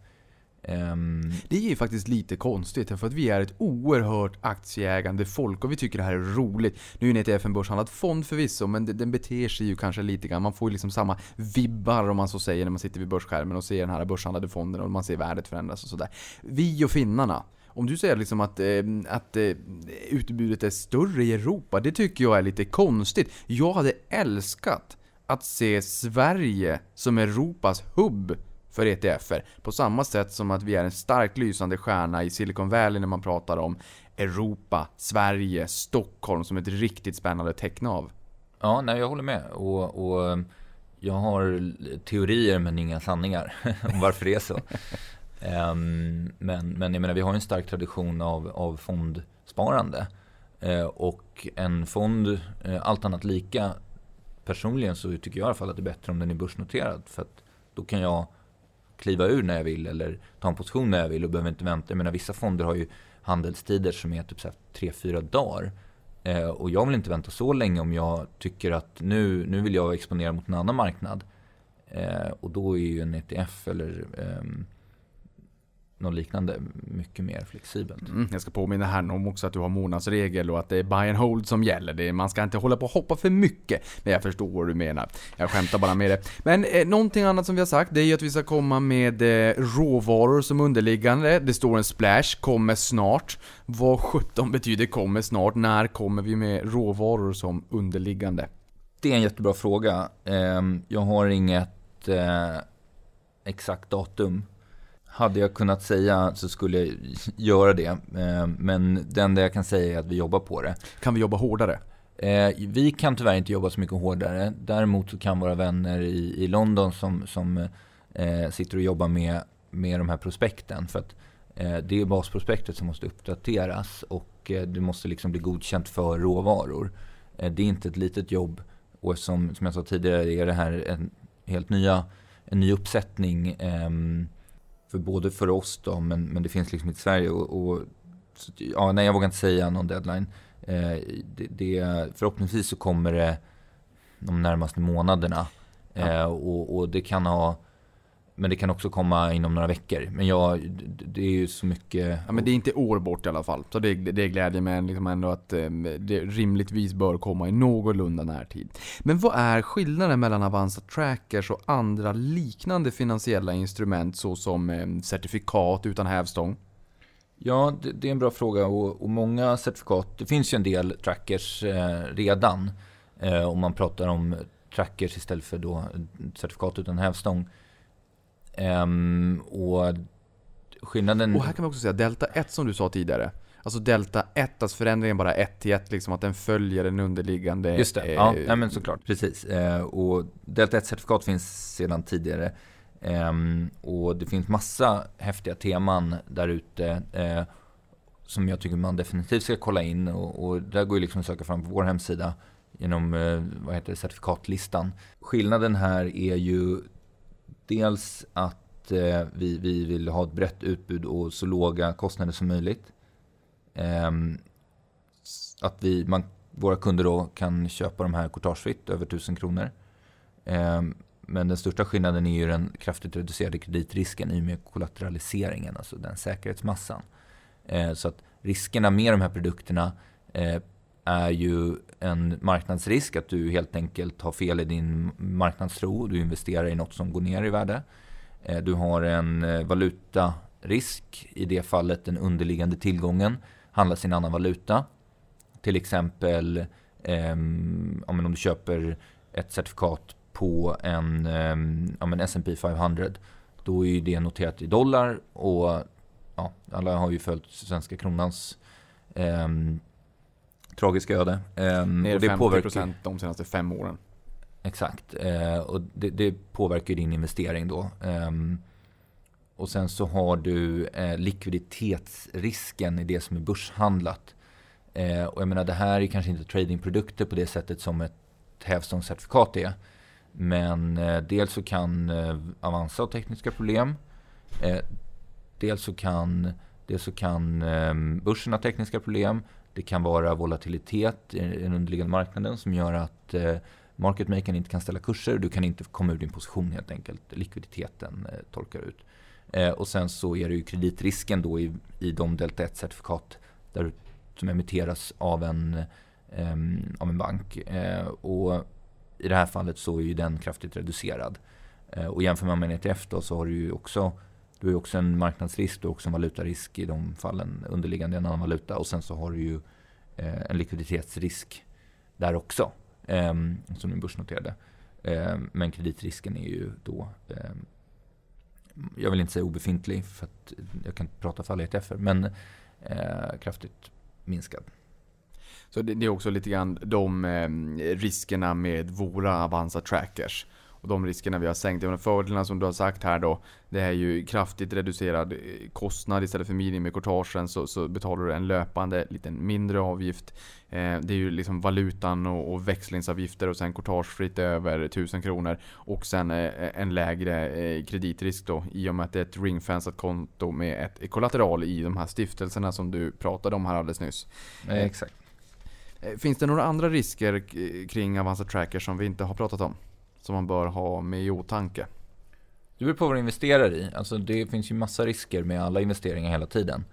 Um... Det är ju faktiskt lite konstigt, för att vi är ett oerhört aktieägande folk och vi tycker det här är roligt. Nu är ETF en börshandlad fond förvisso, men den beter sig ju kanske lite grann. Man får ju liksom samma vibbar om man så säger när man sitter vid börsskärmen och ser den här börshandlade fonden och man ser värdet förändras och sådär. Vi och finnarna, om du säger liksom att, ehm, att eh, utbudet är större i Europa, det tycker jag är lite konstigt. Jag hade älskat att se Sverige som Europas hubb för ETFer. På samma sätt som att vi är en starkt lysande stjärna i Silicon Valley när man pratar om Europa, Sverige, Stockholm som ett riktigt spännande tecknav. Ja, nej, jag håller med. Och, och jag har teorier men inga sanningar om varför det är så. um, men, men jag menar, vi har en stark tradition av, av fondsparande. Uh, och en fond, uh, allt annat lika, personligen så tycker jag i alla fall att det är bättre om den är börsnoterad. För att då kan jag kliva ur när jag vill eller ta en position när jag vill och behöver inte vänta. Jag menar, vissa fonder har ju handelstider som är typ 3-4 dagar. Eh, och jag vill inte vänta så länge om jag tycker att nu, nu vill jag exponera mot en annan marknad. Eh, och då är ju en ETF eller eh, något liknande mycket mer flexibelt. Mm, jag ska påminna här om också att du har månadsregel och att det är buy and hold som gäller. Det man ska inte hålla på och hoppa för mycket. Men jag förstår vad du menar. Jag skämtar bara med det. Men eh, någonting annat som vi har sagt, det är ju att vi ska komma med eh, råvaror som underliggande. Det står en splash, kommer snart. Vad 17 betyder kommer snart? När kommer vi med råvaror som underliggande? Det är en jättebra fråga. Eh, jag har inget eh, exakt datum hade jag kunnat säga så skulle jag göra det. Eh, men det enda jag kan säga är att vi jobbar på det. Kan vi jobba hårdare? Eh, vi kan tyvärr inte jobba så mycket hårdare. Däremot så kan våra vänner i, i London som, som eh, sitter och jobbar med, med de här prospekten. För att det är basprospektet som måste uppdateras och det måste liksom bli godkänt för råvaror. det är inte ett litet jobb och som, som jag sa tidigare är det här en helt nya, en ny uppsättning ehm, för både för oss då, men, men det finns liksom inte i Sverige. Och, och ja, nej, jag vågar inte säga någon deadline. Eh, det, det, förhoppningsvis så kommer det de närmaste månaderna. Eh, och, och, det kan ha men det kan också komma inom några veckor. Men ja, det är ju så mycket... Ja, men det är inte år bort i alla fall. Så det, det glädjer mig liksom ändå att eh, det rimligtvis bör komma i någorlunda närtid. Men vad är skillnaden mellan Avanza Trackers och andra liknande finansiella instrument såsom eh, certifikat utan hävstång? Ja, det, det, är en bra fråga och, och, många certifikat, det finns ju en del trackers eh, redan. Eh, om man pratar om trackers istället för då certifikat utan hävstång. Um, och skillnaden... Och här kan man också säga Delta 1 som du sa tidigare. Alltså Delta 1, alltså förändringen bara 1 till 1, liksom att den följer den underliggande... Just det, eh, ja nej, men såklart. Precis. Eh, och Delta 1-certifikat finns sedan tidigare. Eh, och det finns massa häftiga teman där ute. Eh, som jag tycker man definitivt ska kolla in. Och, och där går ju liksom att söka fram på vår hemsida genom eh, vad heter det, certifikatlistan. Skillnaden här är ju dels att eh, vi, vi vill ha ett brett utbud och så låga kostnader som möjligt. Eh, att vi, man, våra kunder då kan köpa de här courtagefritt över 1000 kronor. Eh, men den största skillnaden är ju den kraftigt reducerade kreditrisken i och med kollateraliseringen, alltså den säkerhetsmassan. Eh, så att riskerna med de här produkterna eh, är ju en marknadsrisk, att du helt enkelt har fel i din marknadstro. Du investerar i något som går ner i värde. Eh, du har en eh, valutarisk, i det fallet den underliggande tillgången handlas i en annan valuta. Till exempel eh, om du köper ett certifikat på en eh, S&P 500 då är det noterat i dollar och ja, alla har ju följt svenska kronans eh, tragiska öde. Um, Ner och det 50% påverkar, de senaste fem åren. Exakt. Uh, och det, det, påverkar din investering då. Um, och sen så har du uh, likviditetsrisken i det som är börshandlat. Uh, och jag menar det här är kanske inte tradingprodukter på det sättet som ett hävstångscertifikat är. Men dels så kan Avanza ha tekniska problem. dels så kan, dels så kan um, börsen ha tekniska problem. Det kan vara volatilitet i den underliggande marknaden som gör att marketmakern market makern inte kan ställa kurser. Du kan inte komma ur din position helt enkelt. Likviditeten eh, torkar ut. Eh, och sen så är det ju kreditrisken då i, i de Delta 1-certifikat som emitteras av en, ehm, av en bank. Och i det här fallet så är ju den kraftigt reducerad. Och jämför man med en ETF då så har du ju också du har också en marknadsrisk, du har också en valutarisk i de fallen underliggande i en annan valuta och sen så har du ju eh, en likviditetsrisk där också eh, som är börsnoterade. Eh, men kreditrisken är ju då ehm, jag vill inte säga obefintlig för att jag kan inte prata för alla ETFer men eh, kraftigt minskad. Så det, det är också lite grann de eh, riskerna med våra Avanza trackers. Och de riskerna vi har sänkt. De fördelarna som du har sagt här då, det är ju kraftigt reducerad eh, kostnad istället för minimikortagen så, så betalar du en löpande liten mindre avgift. Eh, det är ju liksom valutan och, och växlingsavgifter och sen kortagefritt över 1000 kronor. Och sen eh, en lägre eh, kreditrisk då i och med att det är ett ringfensat konto med ett kollateral i de här stiftelserna som du pratade om här alldeles nyss. Eh, exakt. Eh, Finns det några andra risker kring Avanza Tracker som vi inte har pratat om? Som man bör ha med i åtanke? Det beror på vad du investerar i. Alltså det finns ju massa risker med alla investeringar hela tiden.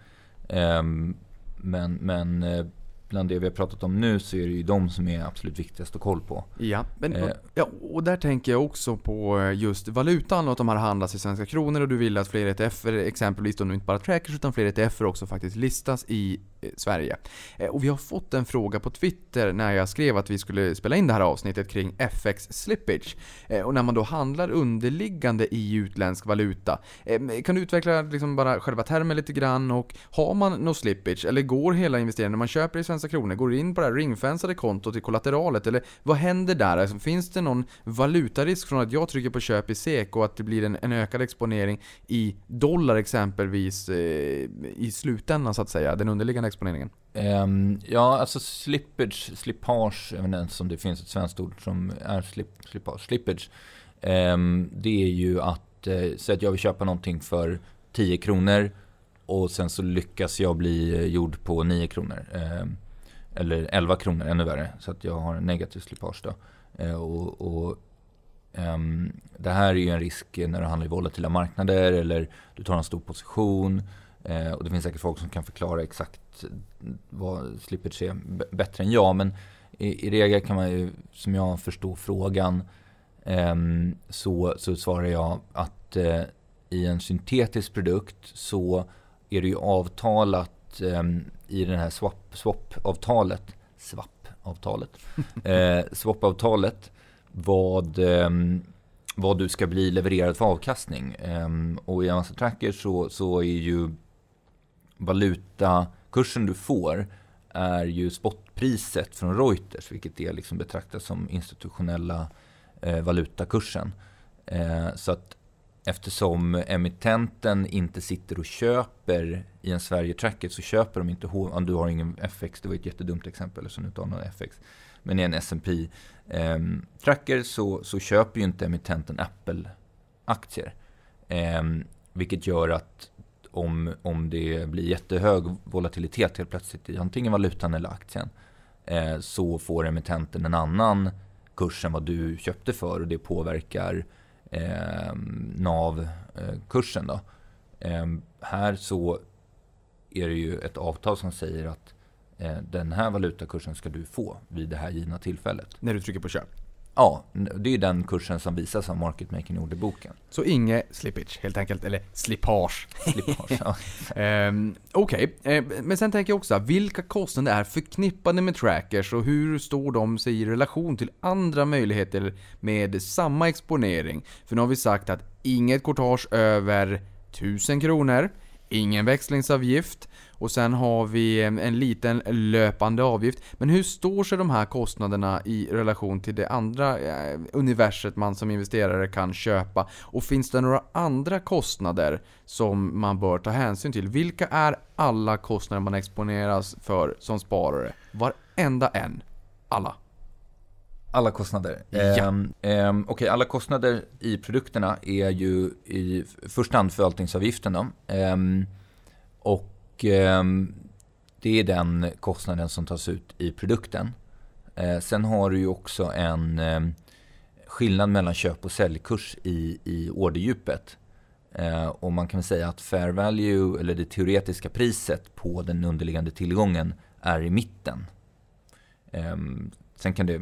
Ehm, men, men eh, bland det vi har pratat om nu så är det ju de som är absolut viktigast att koll på. Ja, men, Eh. ja, och där tänker jag också på eh, just valutan och att de här handlas i svenska kronor och du vill att fler ETFer, exempelvis då nu inte bara trackers utan fler ETFer också faktiskt listas i eh, Sverige. Eh, Och vi har fått en fråga på Twitter när jag skrev att vi skulle spela in det här avsnittet kring FX slippage. Och när man då handlar underliggande i utländsk valuta. Kan du utveckla liksom bara själva termen lite grann och har man något slippage eller går hela investeringen när man köper i svenska kronor, går du in på det här ringfensade kontot i kollateralet eller vad händer där? Alltså, finns det någon valutarisk från att jag trycker på köp i SEK och att det blir en, en ökad exponering i dollar exempelvis eh, i slutändan så att säga, den underliggande exponeringen? Um, ja, alltså slippage, slippage, jag vet inte ens om det finns ett svenskt ord som är slip, slippage. Slippage, Um, det är ju att, eh, säg att jag vill köpa någonting för 10 kronor och sen så lyckas jag bli eh, gjord på 9 kronor. Ehm, eller 11 kronor, ännu värre. Så att jag har en negativ slipage då. Eh, och, och ehm, det här är ju en risk när du handlar i volatila marknader eller du tar en stor position. Eh, och det finns säkert folk som kan förklara exakt vad slippage är bättre än jag. Men i, i regel kan man ju, som jag förstår frågan, ehm, så, så svarar jag att eh, i en syntetisk produkt så är det ju avtalat ehm, i det här swap, swap-avtalet, swap-avtalet, eh, swap-avtalet vad, ehm, vad du ska bli levererad för avkastning. Ehm, och i Avanza Tracker så, så är ju valutakursen du får är ju spotpriset från Reuters, vilket är liksom betraktas som institutionella eh, valutakursen. Eh, så att eftersom emittenten inte sitter och köper i en Sverige-tracket så köper de inte, om du har ingen FX, det var ett jättedumt exempel som du inte har någon FX, men i en S&P eh, tracker så, så köper ju inte emittenten Apple-aktier. Eh, vilket gör att om, om det blir jättehög volatilitet helt plötsligt i antingen valutan eller aktien eh, så får emittenten en annan kurs än vad du köpte för och det påverkar Ehm, eh, NAV-kursen. Då. Eh, här så är det ju ett avtal som säger att eh, den här valutakursen ska du få vid det här givna tillfället. När du trycker på köp. Ja, det är ju den kursen som visas av Market Making Orderboken. Så inget slippage helt enkelt, eller slippage. Slippage, ja. Ehm, Okej, eh, men sen tänker jag också, vilka kostnader är förknippade med trackers och hur står de sig i relation till andra möjligheter med samma exponering? För nu har vi sagt att inget courtage över 1000 kronor, ingen växlingsavgift och sen har vi en, en liten löpande avgift. Men hur står sig de här kostnaderna i relation till det andra eh, universet man som investerare kan köpa? Och finns det några andra kostnader som man bör ta hänsyn till? Vilka är alla kostnader man exponeras för som sparare? Varenda en. Alla. Alla kostnader. Ja. Ehm, ehm, Okej, alla kostnader i produkterna är ju i första hand förvaltningsavgiften. Då. Ehm, och ehm, det är den kostnaden som tas ut i produkten. Eh, sen har du ju också en ehm, skillnad mellan köp och säljkurs i, i orderdjupet. Eh, och man kan väl säga att fair value, eller det teoretiska priset på den underliggande tillgången, är i mitten. Ehm, sen kan det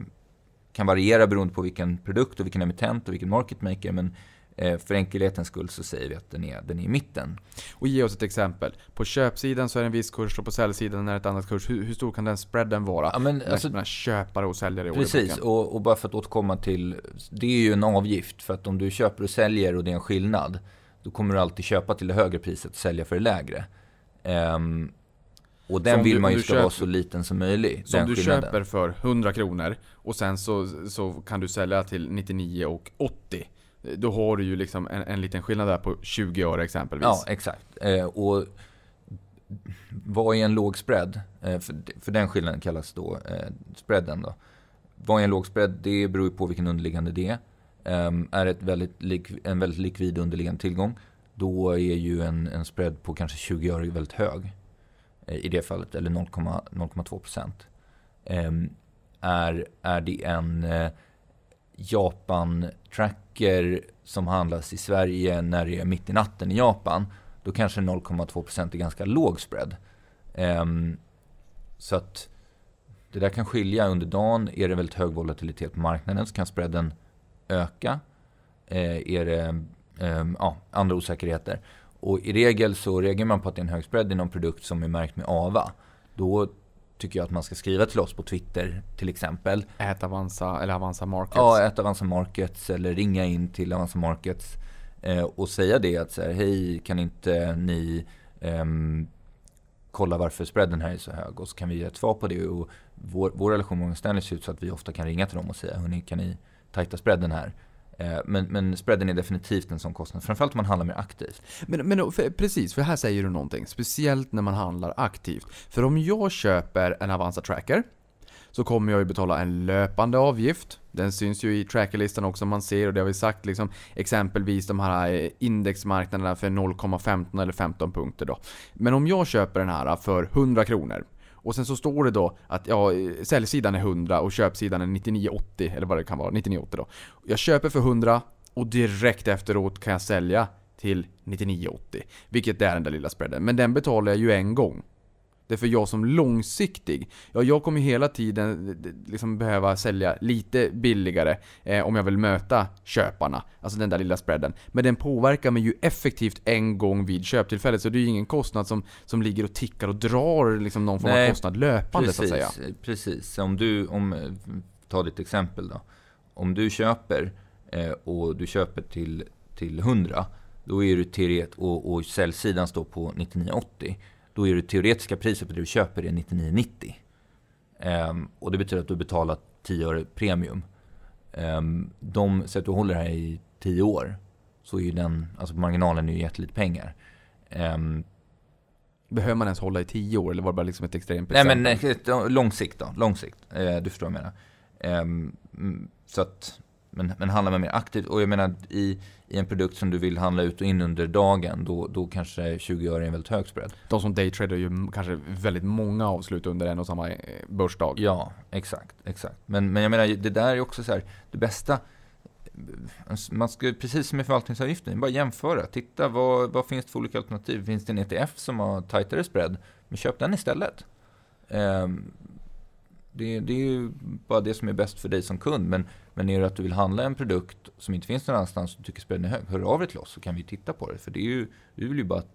kan variera beroende på vilken produkt och vilken emittent och vilken market maker. Men för enkelhetens skull så säger vi att den är, den är i mitten. Och ge oss ett exempel. På köpsidan så är det en viss kurs och på säljsidan är det ett annat kurs. Hur, hur stor kan den spreaden vara? Ja, men alltså- mellan köpare och säljare i Precis, och, och bara för att återkomma till, det är ju en avgift. För att om du köper och säljer och det är en skillnad, då kommer du alltid köpa till det högre priset och sälja för det lägre. Ehm, Och den vill du- man ju ska vara köper- så liten som möjligt. Så om du skillnaden. köper för 100 kronor och sen så, så kan du sälja till 99 och 80. Då har du ju liksom en, en liten skillnad där på 20 öre exempelvis. Ja, exakt. Eh, och vad är en låg spread? Eh, för, för den skillnaden kallas då eh, spreaden. Då. Vad är en låg spread? Det beror ju på vilken underliggande det är. Ehm, är det väldigt en väldigt likvid underliggande tillgång, då är ju en, en spread på kanske 20 öre väldigt hög. Eh, I det fallet, eller 0,2 procent. Ehm, är, är det en eh, Japan-tracker som handlas i Sverige när det är mitt i natten i Japan, då kanske 0,2% är ganska låg spread. Um, så att det där kan skilja under dagen. Är det väldigt hög volatilitet på marknaden så kan spreaden öka. Eh, är det um, ja, andra osäkerheter. Och i regel så reagerar man på att det är en hög spread i någon produkt som är märkt med AVA. Då tycker jag att man ska skriva till oss på Twitter till exempel. Ät Avanza eller Avanza Markets. Ja, ett Avanza Markets eller ringa in till Avanza Markets eh, och säga det att så här, hej, kan inte ni ehm, kolla varför spreaden här är så hög och så kan vi ge ett svar på det. Och vår, vår relation med Morgan Stanley ser ut så att vi ofta kan ringa till dem och säga, hörni, kan ni tajta spreaden här? Eh, men, men spreaden är definitivt en sån kostnad, framförallt om man handlar mer aktivt. Men, men för, precis, för här säger du någonting. Speciellt när man handlar aktivt. För om jag köper en Avanza Tracker så kommer jag ju betala en löpande avgift. Den syns ju i trackerlistan också man ser och det har vi sagt liksom exempelvis de här eh, indexmarknaderna för 0,15 eller 15 punkter då. Men om jag köper den här för 100 kronor och sen så står det då att ja, säljsidan är 100 och köpsidan är 99,80 eller vad det kan vara, 99,80 då. Jag köper för 100 och direkt efteråt kan jag sälja till 99,80. Vilket är den där lilla spreaden. Men den betalar jag ju en gång. Det är för jag som långsiktig, ja jag kommer hela tiden liksom behöva sälja lite billigare eh, om jag vill möta köparna. Alltså den där lilla spreaden. Men den påverkar mig ju effektivt en gång vid köptillfället. Så det är ju ingen kostnad som, som ligger och tickar och drar liksom någon form Nej, av kostnad löpande så att säga. Precis, precis. Om du, om, ta ditt exempel då. Om du köper eh, och du köper till, till 100, då är du teoret, och, och säljsidan står på 99,80. Då är det teoretiska priset på det du köper är 99,90. Ehm, och det betyder att du betalar 10 öre premium. Ehm, de, så att du håller det här i 10 år, så är ju den, alltså marginalen är ju jättelite pengar. Ehm, Behöver man ens hålla i 10 år eller var det bara liksom ett extremt Nej exempel? men eh, lång sikt då, lång sikt. Eh, du förstår vad jag menar. Mm, så att, men, men handlar man mer aktivt, och jag menar i, i en produkt som du vill handla ut och in under dagen, då, då kanske 20 öre är en väldigt hög spread. De som daytradar ju kanske väldigt många avslut under en och samma eh, börsdag. Ja, exakt, exakt. Men, men jag menar, det där är också så här, det bästa, man ska, precis som med förvaltningsavgiften, bara jämföra. Titta, vad, vad finns det för olika alternativ? Finns det en ETF som har tajtare spread? Men köp den istället. Ehm, det, det är ju bara det som är bäst för dig som kund. Men, men är det att du vill handla en produkt som inte finns någon annanstans och tycker spreaden är hög, hör av dig till oss så kan vi titta på det. För det är ju, vi vill ju bara att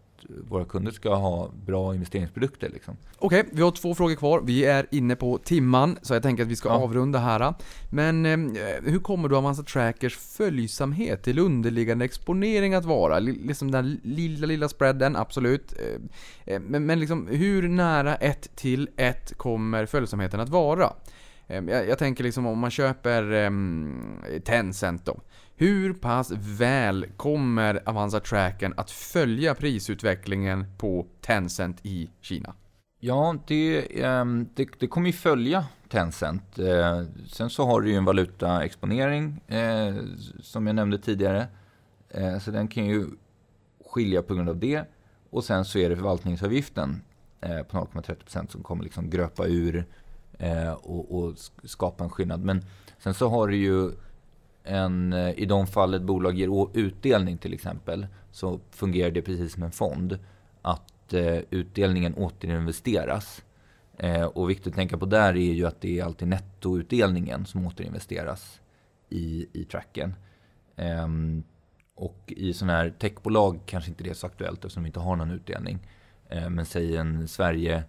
våra kunder ska ha bra investeringsprodukter. Liksom. Okej, vi har två frågor kvar. Vi är inne på timman, så jag tänker att vi ska Ja. avrunda här. Men eh, hur kommer då Avanza Trackers följsamhet till underliggande exponering att vara? Li- Liksom den lilla, lilla spreaden, absolut. Eh, eh, Men, men liksom, hur nära 1 till 1 kommer följsamheten att vara? Ehm, jag, jag tänker liksom om man köper ehm, Tencent då. Hur pass väl kommer Avanza Tracken att följa prisutvecklingen på Tencent i Kina? Ja, det, ehm, det, det kommer ju följa Tencent. Eh, sen så har du ju en valutaexponering eh, som jag nämnde tidigare. Eh, så den kan ju skilja på grund av det. Och sen så är det förvaltningsavgiften på 0,30% som kommer liksom gröpa ur eh, och, och skapa en skillnad. Men sen så har du ju en, eh, i de fall ett bolag ger utdelning till exempel, så fungerar det precis som en fond. Att eh, utdelningen återinvesteras. Eh, och viktigt att tänka på där är ju att det är alltid nettoutdelningen som återinvesteras i, i tracken. Ehm, och i sådana här techbolag kanske inte det är så aktuellt eftersom de inte har någon utdelning. Eh, men säg en Sverige,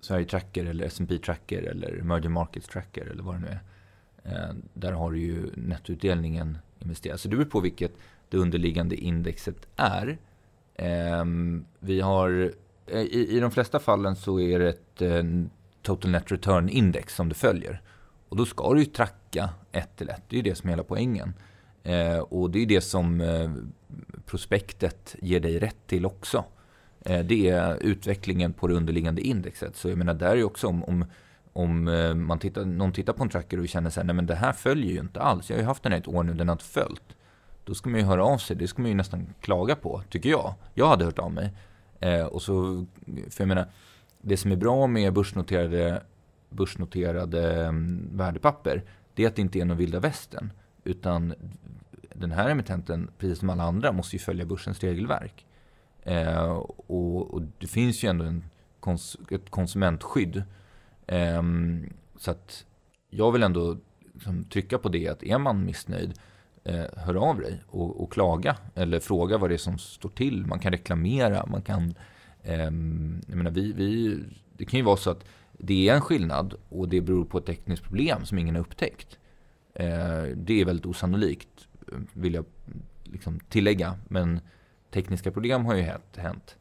Sverige Tracker eller S&P Tracker eller Emerging Markets Tracker eller vad det nu är. Eh, där har du ju nettoutdelningen investerat. Så det beror på vilket det underliggande indexet är. Ehm, vi har eh, I, I de flesta fallen så är det ett eh, total net return index som du följer. Och då ska du ju tracka ett till ett. Det är ju det som är hela poängen. Eh, och det är det som eh, prospektet ger dig rätt till också. Eh, det är utvecklingen på det underliggande indexet. Så jag menar, där är ju också om, om, om eh, man tittar, någon tittar på en tracker och känner så här, nej men det här följer ju inte alls. Jag har ju haft den här ett år nu, den har inte följt. Då ska man ju höra av sig. Det ska man ju nästan klaga på, tycker jag. Jag hade hört av mig. Eh, och så, för jag menar, det som är bra med börsnoterade, börsnoterade mm, värdepapper, det är att det inte är någon vilda västern. Utan den här emittenten, precis som alla andra, måste ju följa börsens regelverk. Eh, och, och, det finns ju ändå en kons ett konsumentskydd. Eh, så att jag vill ändå liksom, trycka på det att är man missnöjd, eh, hör av dig och, och, klaga eller fråga vad det är som står till. Man kan reklamera, man kan... Eh, jag menar, vi, vi, det kan ju vara så att det är en skillnad och det beror på ett tekniskt problem som ingen har upptäckt. Eh, det är väldigt osannolikt, vill jag liksom tillägga. Men tekniska problem har ju hänt.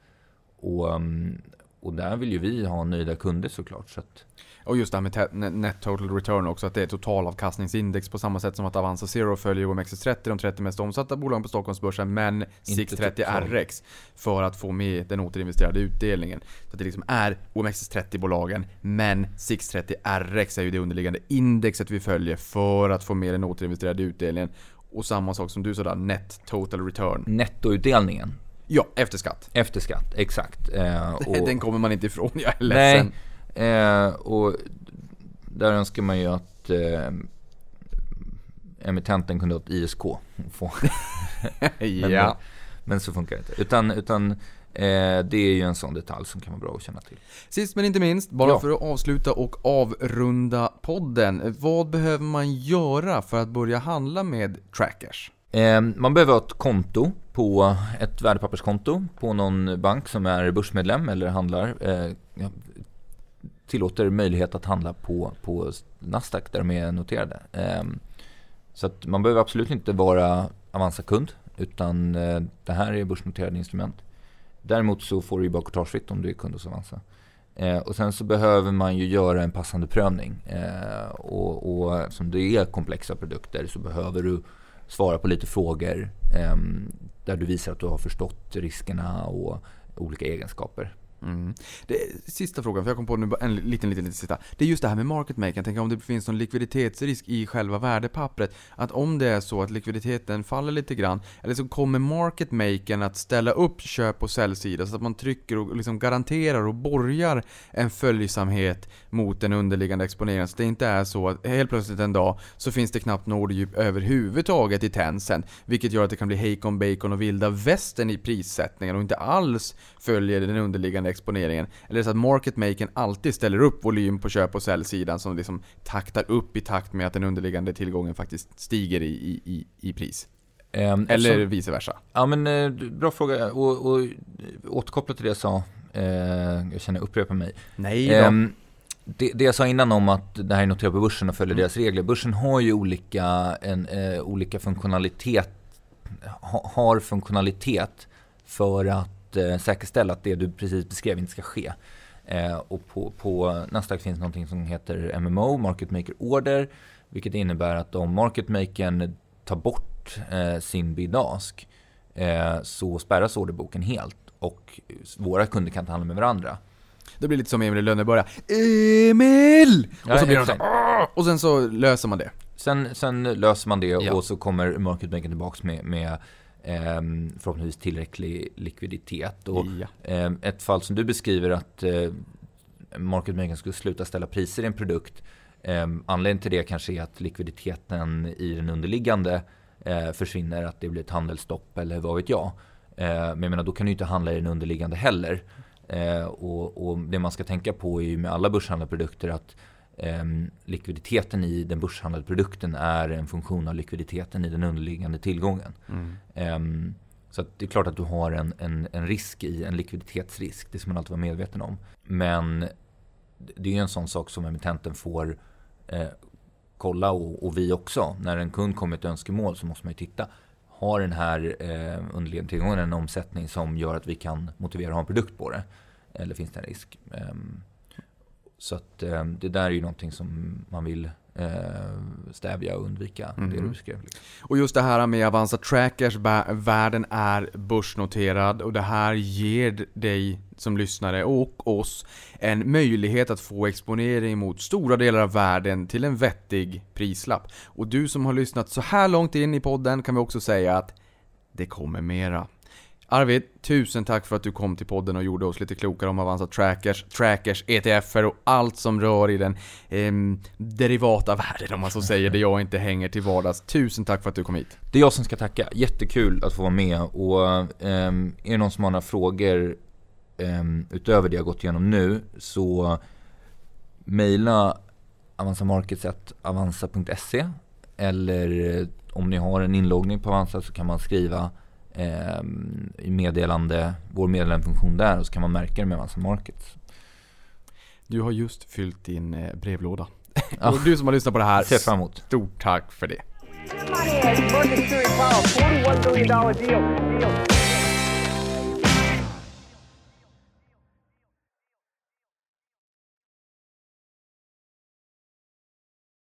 Och, um, och där vill ju vi ha nöjda kunder såklart. Så att... Och just det här med net total return också, att det är totalavkastningsindex på samma sätt som att Avanza Zero följer OMXS30, de 30 mest omsatta bolagen på Stockholmsbörsen, men 630 RX för att få med den återinvesterade utdelningen. Så att det liksom är OMXS30-bolagen, men 630 RX är ju det underliggande indexet vi följer för att få med den återinvesterade utdelningen. Och samma sak som du sa där, net total return. Nettoutdelningen. Ja, efter skatt. Efter skatt, exakt. Eh, och, Den kommer man inte ifrån, jag är ledsen. Nej, eh, och där önskar man ju att eh, emittenten kunde ha ett ISK. Få. men, ja. men så funkar det inte. Utan, utan Eh, det är ju en sån detalj som kan vara bra att känna till. Sist men inte minst, bara ja. för att avsluta och avrunda podden. Vad behöver man göra för att börja handla med trackers? Eh, man behöver ha ett konto på ett värdepapperskonto på någon bank som är börsmedlem eller handlar. Eh, tillåter möjlighet att handla på, på Nasdaq där de är noterade. så att man behöver absolut inte vara Avanza-kund utan det här är börsnoterade instrument. Däremot så får du ju bara courtagefritt om du är kund hos Avanza. Eh, och sen så behöver man ju göra en passande prövning. Eh, och, och eftersom det är komplexa produkter så behöver du svara på lite frågor eh, där du visar att du har förstått riskerna och olika egenskaper. Mm. Det, sista frågan, för jag kom på nu en liten, liten, liten sista. Det är just det här med market making. Tänk om det finns någon likviditetsrisk i själva värdepappret. Att om det är så att likviditeten faller lite grann, eller så kommer market makern att ställa upp köp och säljsida så att man trycker och liksom garanterar och borgar en följsamhet mot den underliggande exponeringen. Så det inte är så att helt plötsligt en dag så finns det knappt något djup överhuvudtaget i tensen. Vilket gör att det kan bli hejkon bacon och vilda västern i prissättningen och inte alls följer den underliggande exponeringen? Eller så att market makern alltid ställer upp volym på köp och säljsidan som liksom taktar upp i takt med att den underliggande tillgången faktiskt stiger i, i, i pris? Um, Eller så, vice versa? Ja men eh, bra fråga. Och, och återkopplat till det jag sa, eh, jag känner upprepar mig. Nej um, det, det, jag sa innan om att det här är noterat på börsen och följer mm. deras regler. Börsen har ju olika, en, eh, olika funktionalitet, ha, har funktionalitet för att eh, säkerställa att det du precis beskrev inte ska ske. Eh, och på, på Nasdaq finns något som heter MMO, Market Maker Order, vilket innebär att om Market Makern tar bort eh, sin bid ask eh, så spärras orderboken helt och våra kunder kan inte handla med varandra. Det blir lite som Emil i Lönneberga. Emil! Och så blir de så Och sen så löser man det. Sen, sen löser man det ja. och så kommer market maker tillbaks med, med eh, förhoppningsvis tillräcklig likviditet. Och, ja. eh, ett fall som du beskriver att eh, market maker skulle sluta ställa priser i en produkt. Eh, anledningen till det kanske är att likviditeten i den underliggande eh, försvinner, att det blir ett handelsstopp eller vad vet jag. Eh, men jag menar, då kan du inte handla i den underliggande heller. Och, och, det man ska tänka på är ju med alla börshandlade produkter att eh, likviditeten i den börshandlade produkten är en funktion av likviditeten i den underliggande tillgången. Mm. Eh, så det är klart att du har en, en, en, risk i, en likviditetsrisk. Det ska man alltid vara medveten om. Men det är en sån sak som emittenten får eh, kolla och, och, vi också. När en kund kommer med ett önskemål så måste man ju titta. Har den här eh, underliggande tillgången en omsättning som gör att vi kan motivera att ha en produkt på det? eller finns det en risk? Ehm, så att ehm, det där är ju någonting som man vill eh, stävja och undvika, det Mhm. du beskrev. Liksom. Och just det här med Avanza Trackers, världen är börsnoterad och det här ger dig som lyssnare och oss en möjlighet att få exponering mot stora delar av världen till en vettig prislapp. Och du som har lyssnat så här långt in i podden kan vi också säga att det kommer mera. Arvid, tusen tack för att du kom till podden och gjorde oss lite klokare om Avanza Trackers, Trackers, ETFer och allt som rör i den eh, derivata världen om man så säger, där jag inte hänger till vardags. Tusen tack för att du kom hit. Det är jag som ska tacka. Jättekul att få vara med. Och eh, är det någon som har några frågor eh, utöver det jag gått igenom nu så mejla avanzamarkets.avanza.se eller om ni har en inloggning på Avanza så kan man skriva ehm, i meddelande, vår meddelandefunktion där och så kan man märka det med Avanza Markets. Du har just fyllt din eh, brevlåda. Ja. och du som har lyssnat på det här, Ser fram emot. stort tack för det.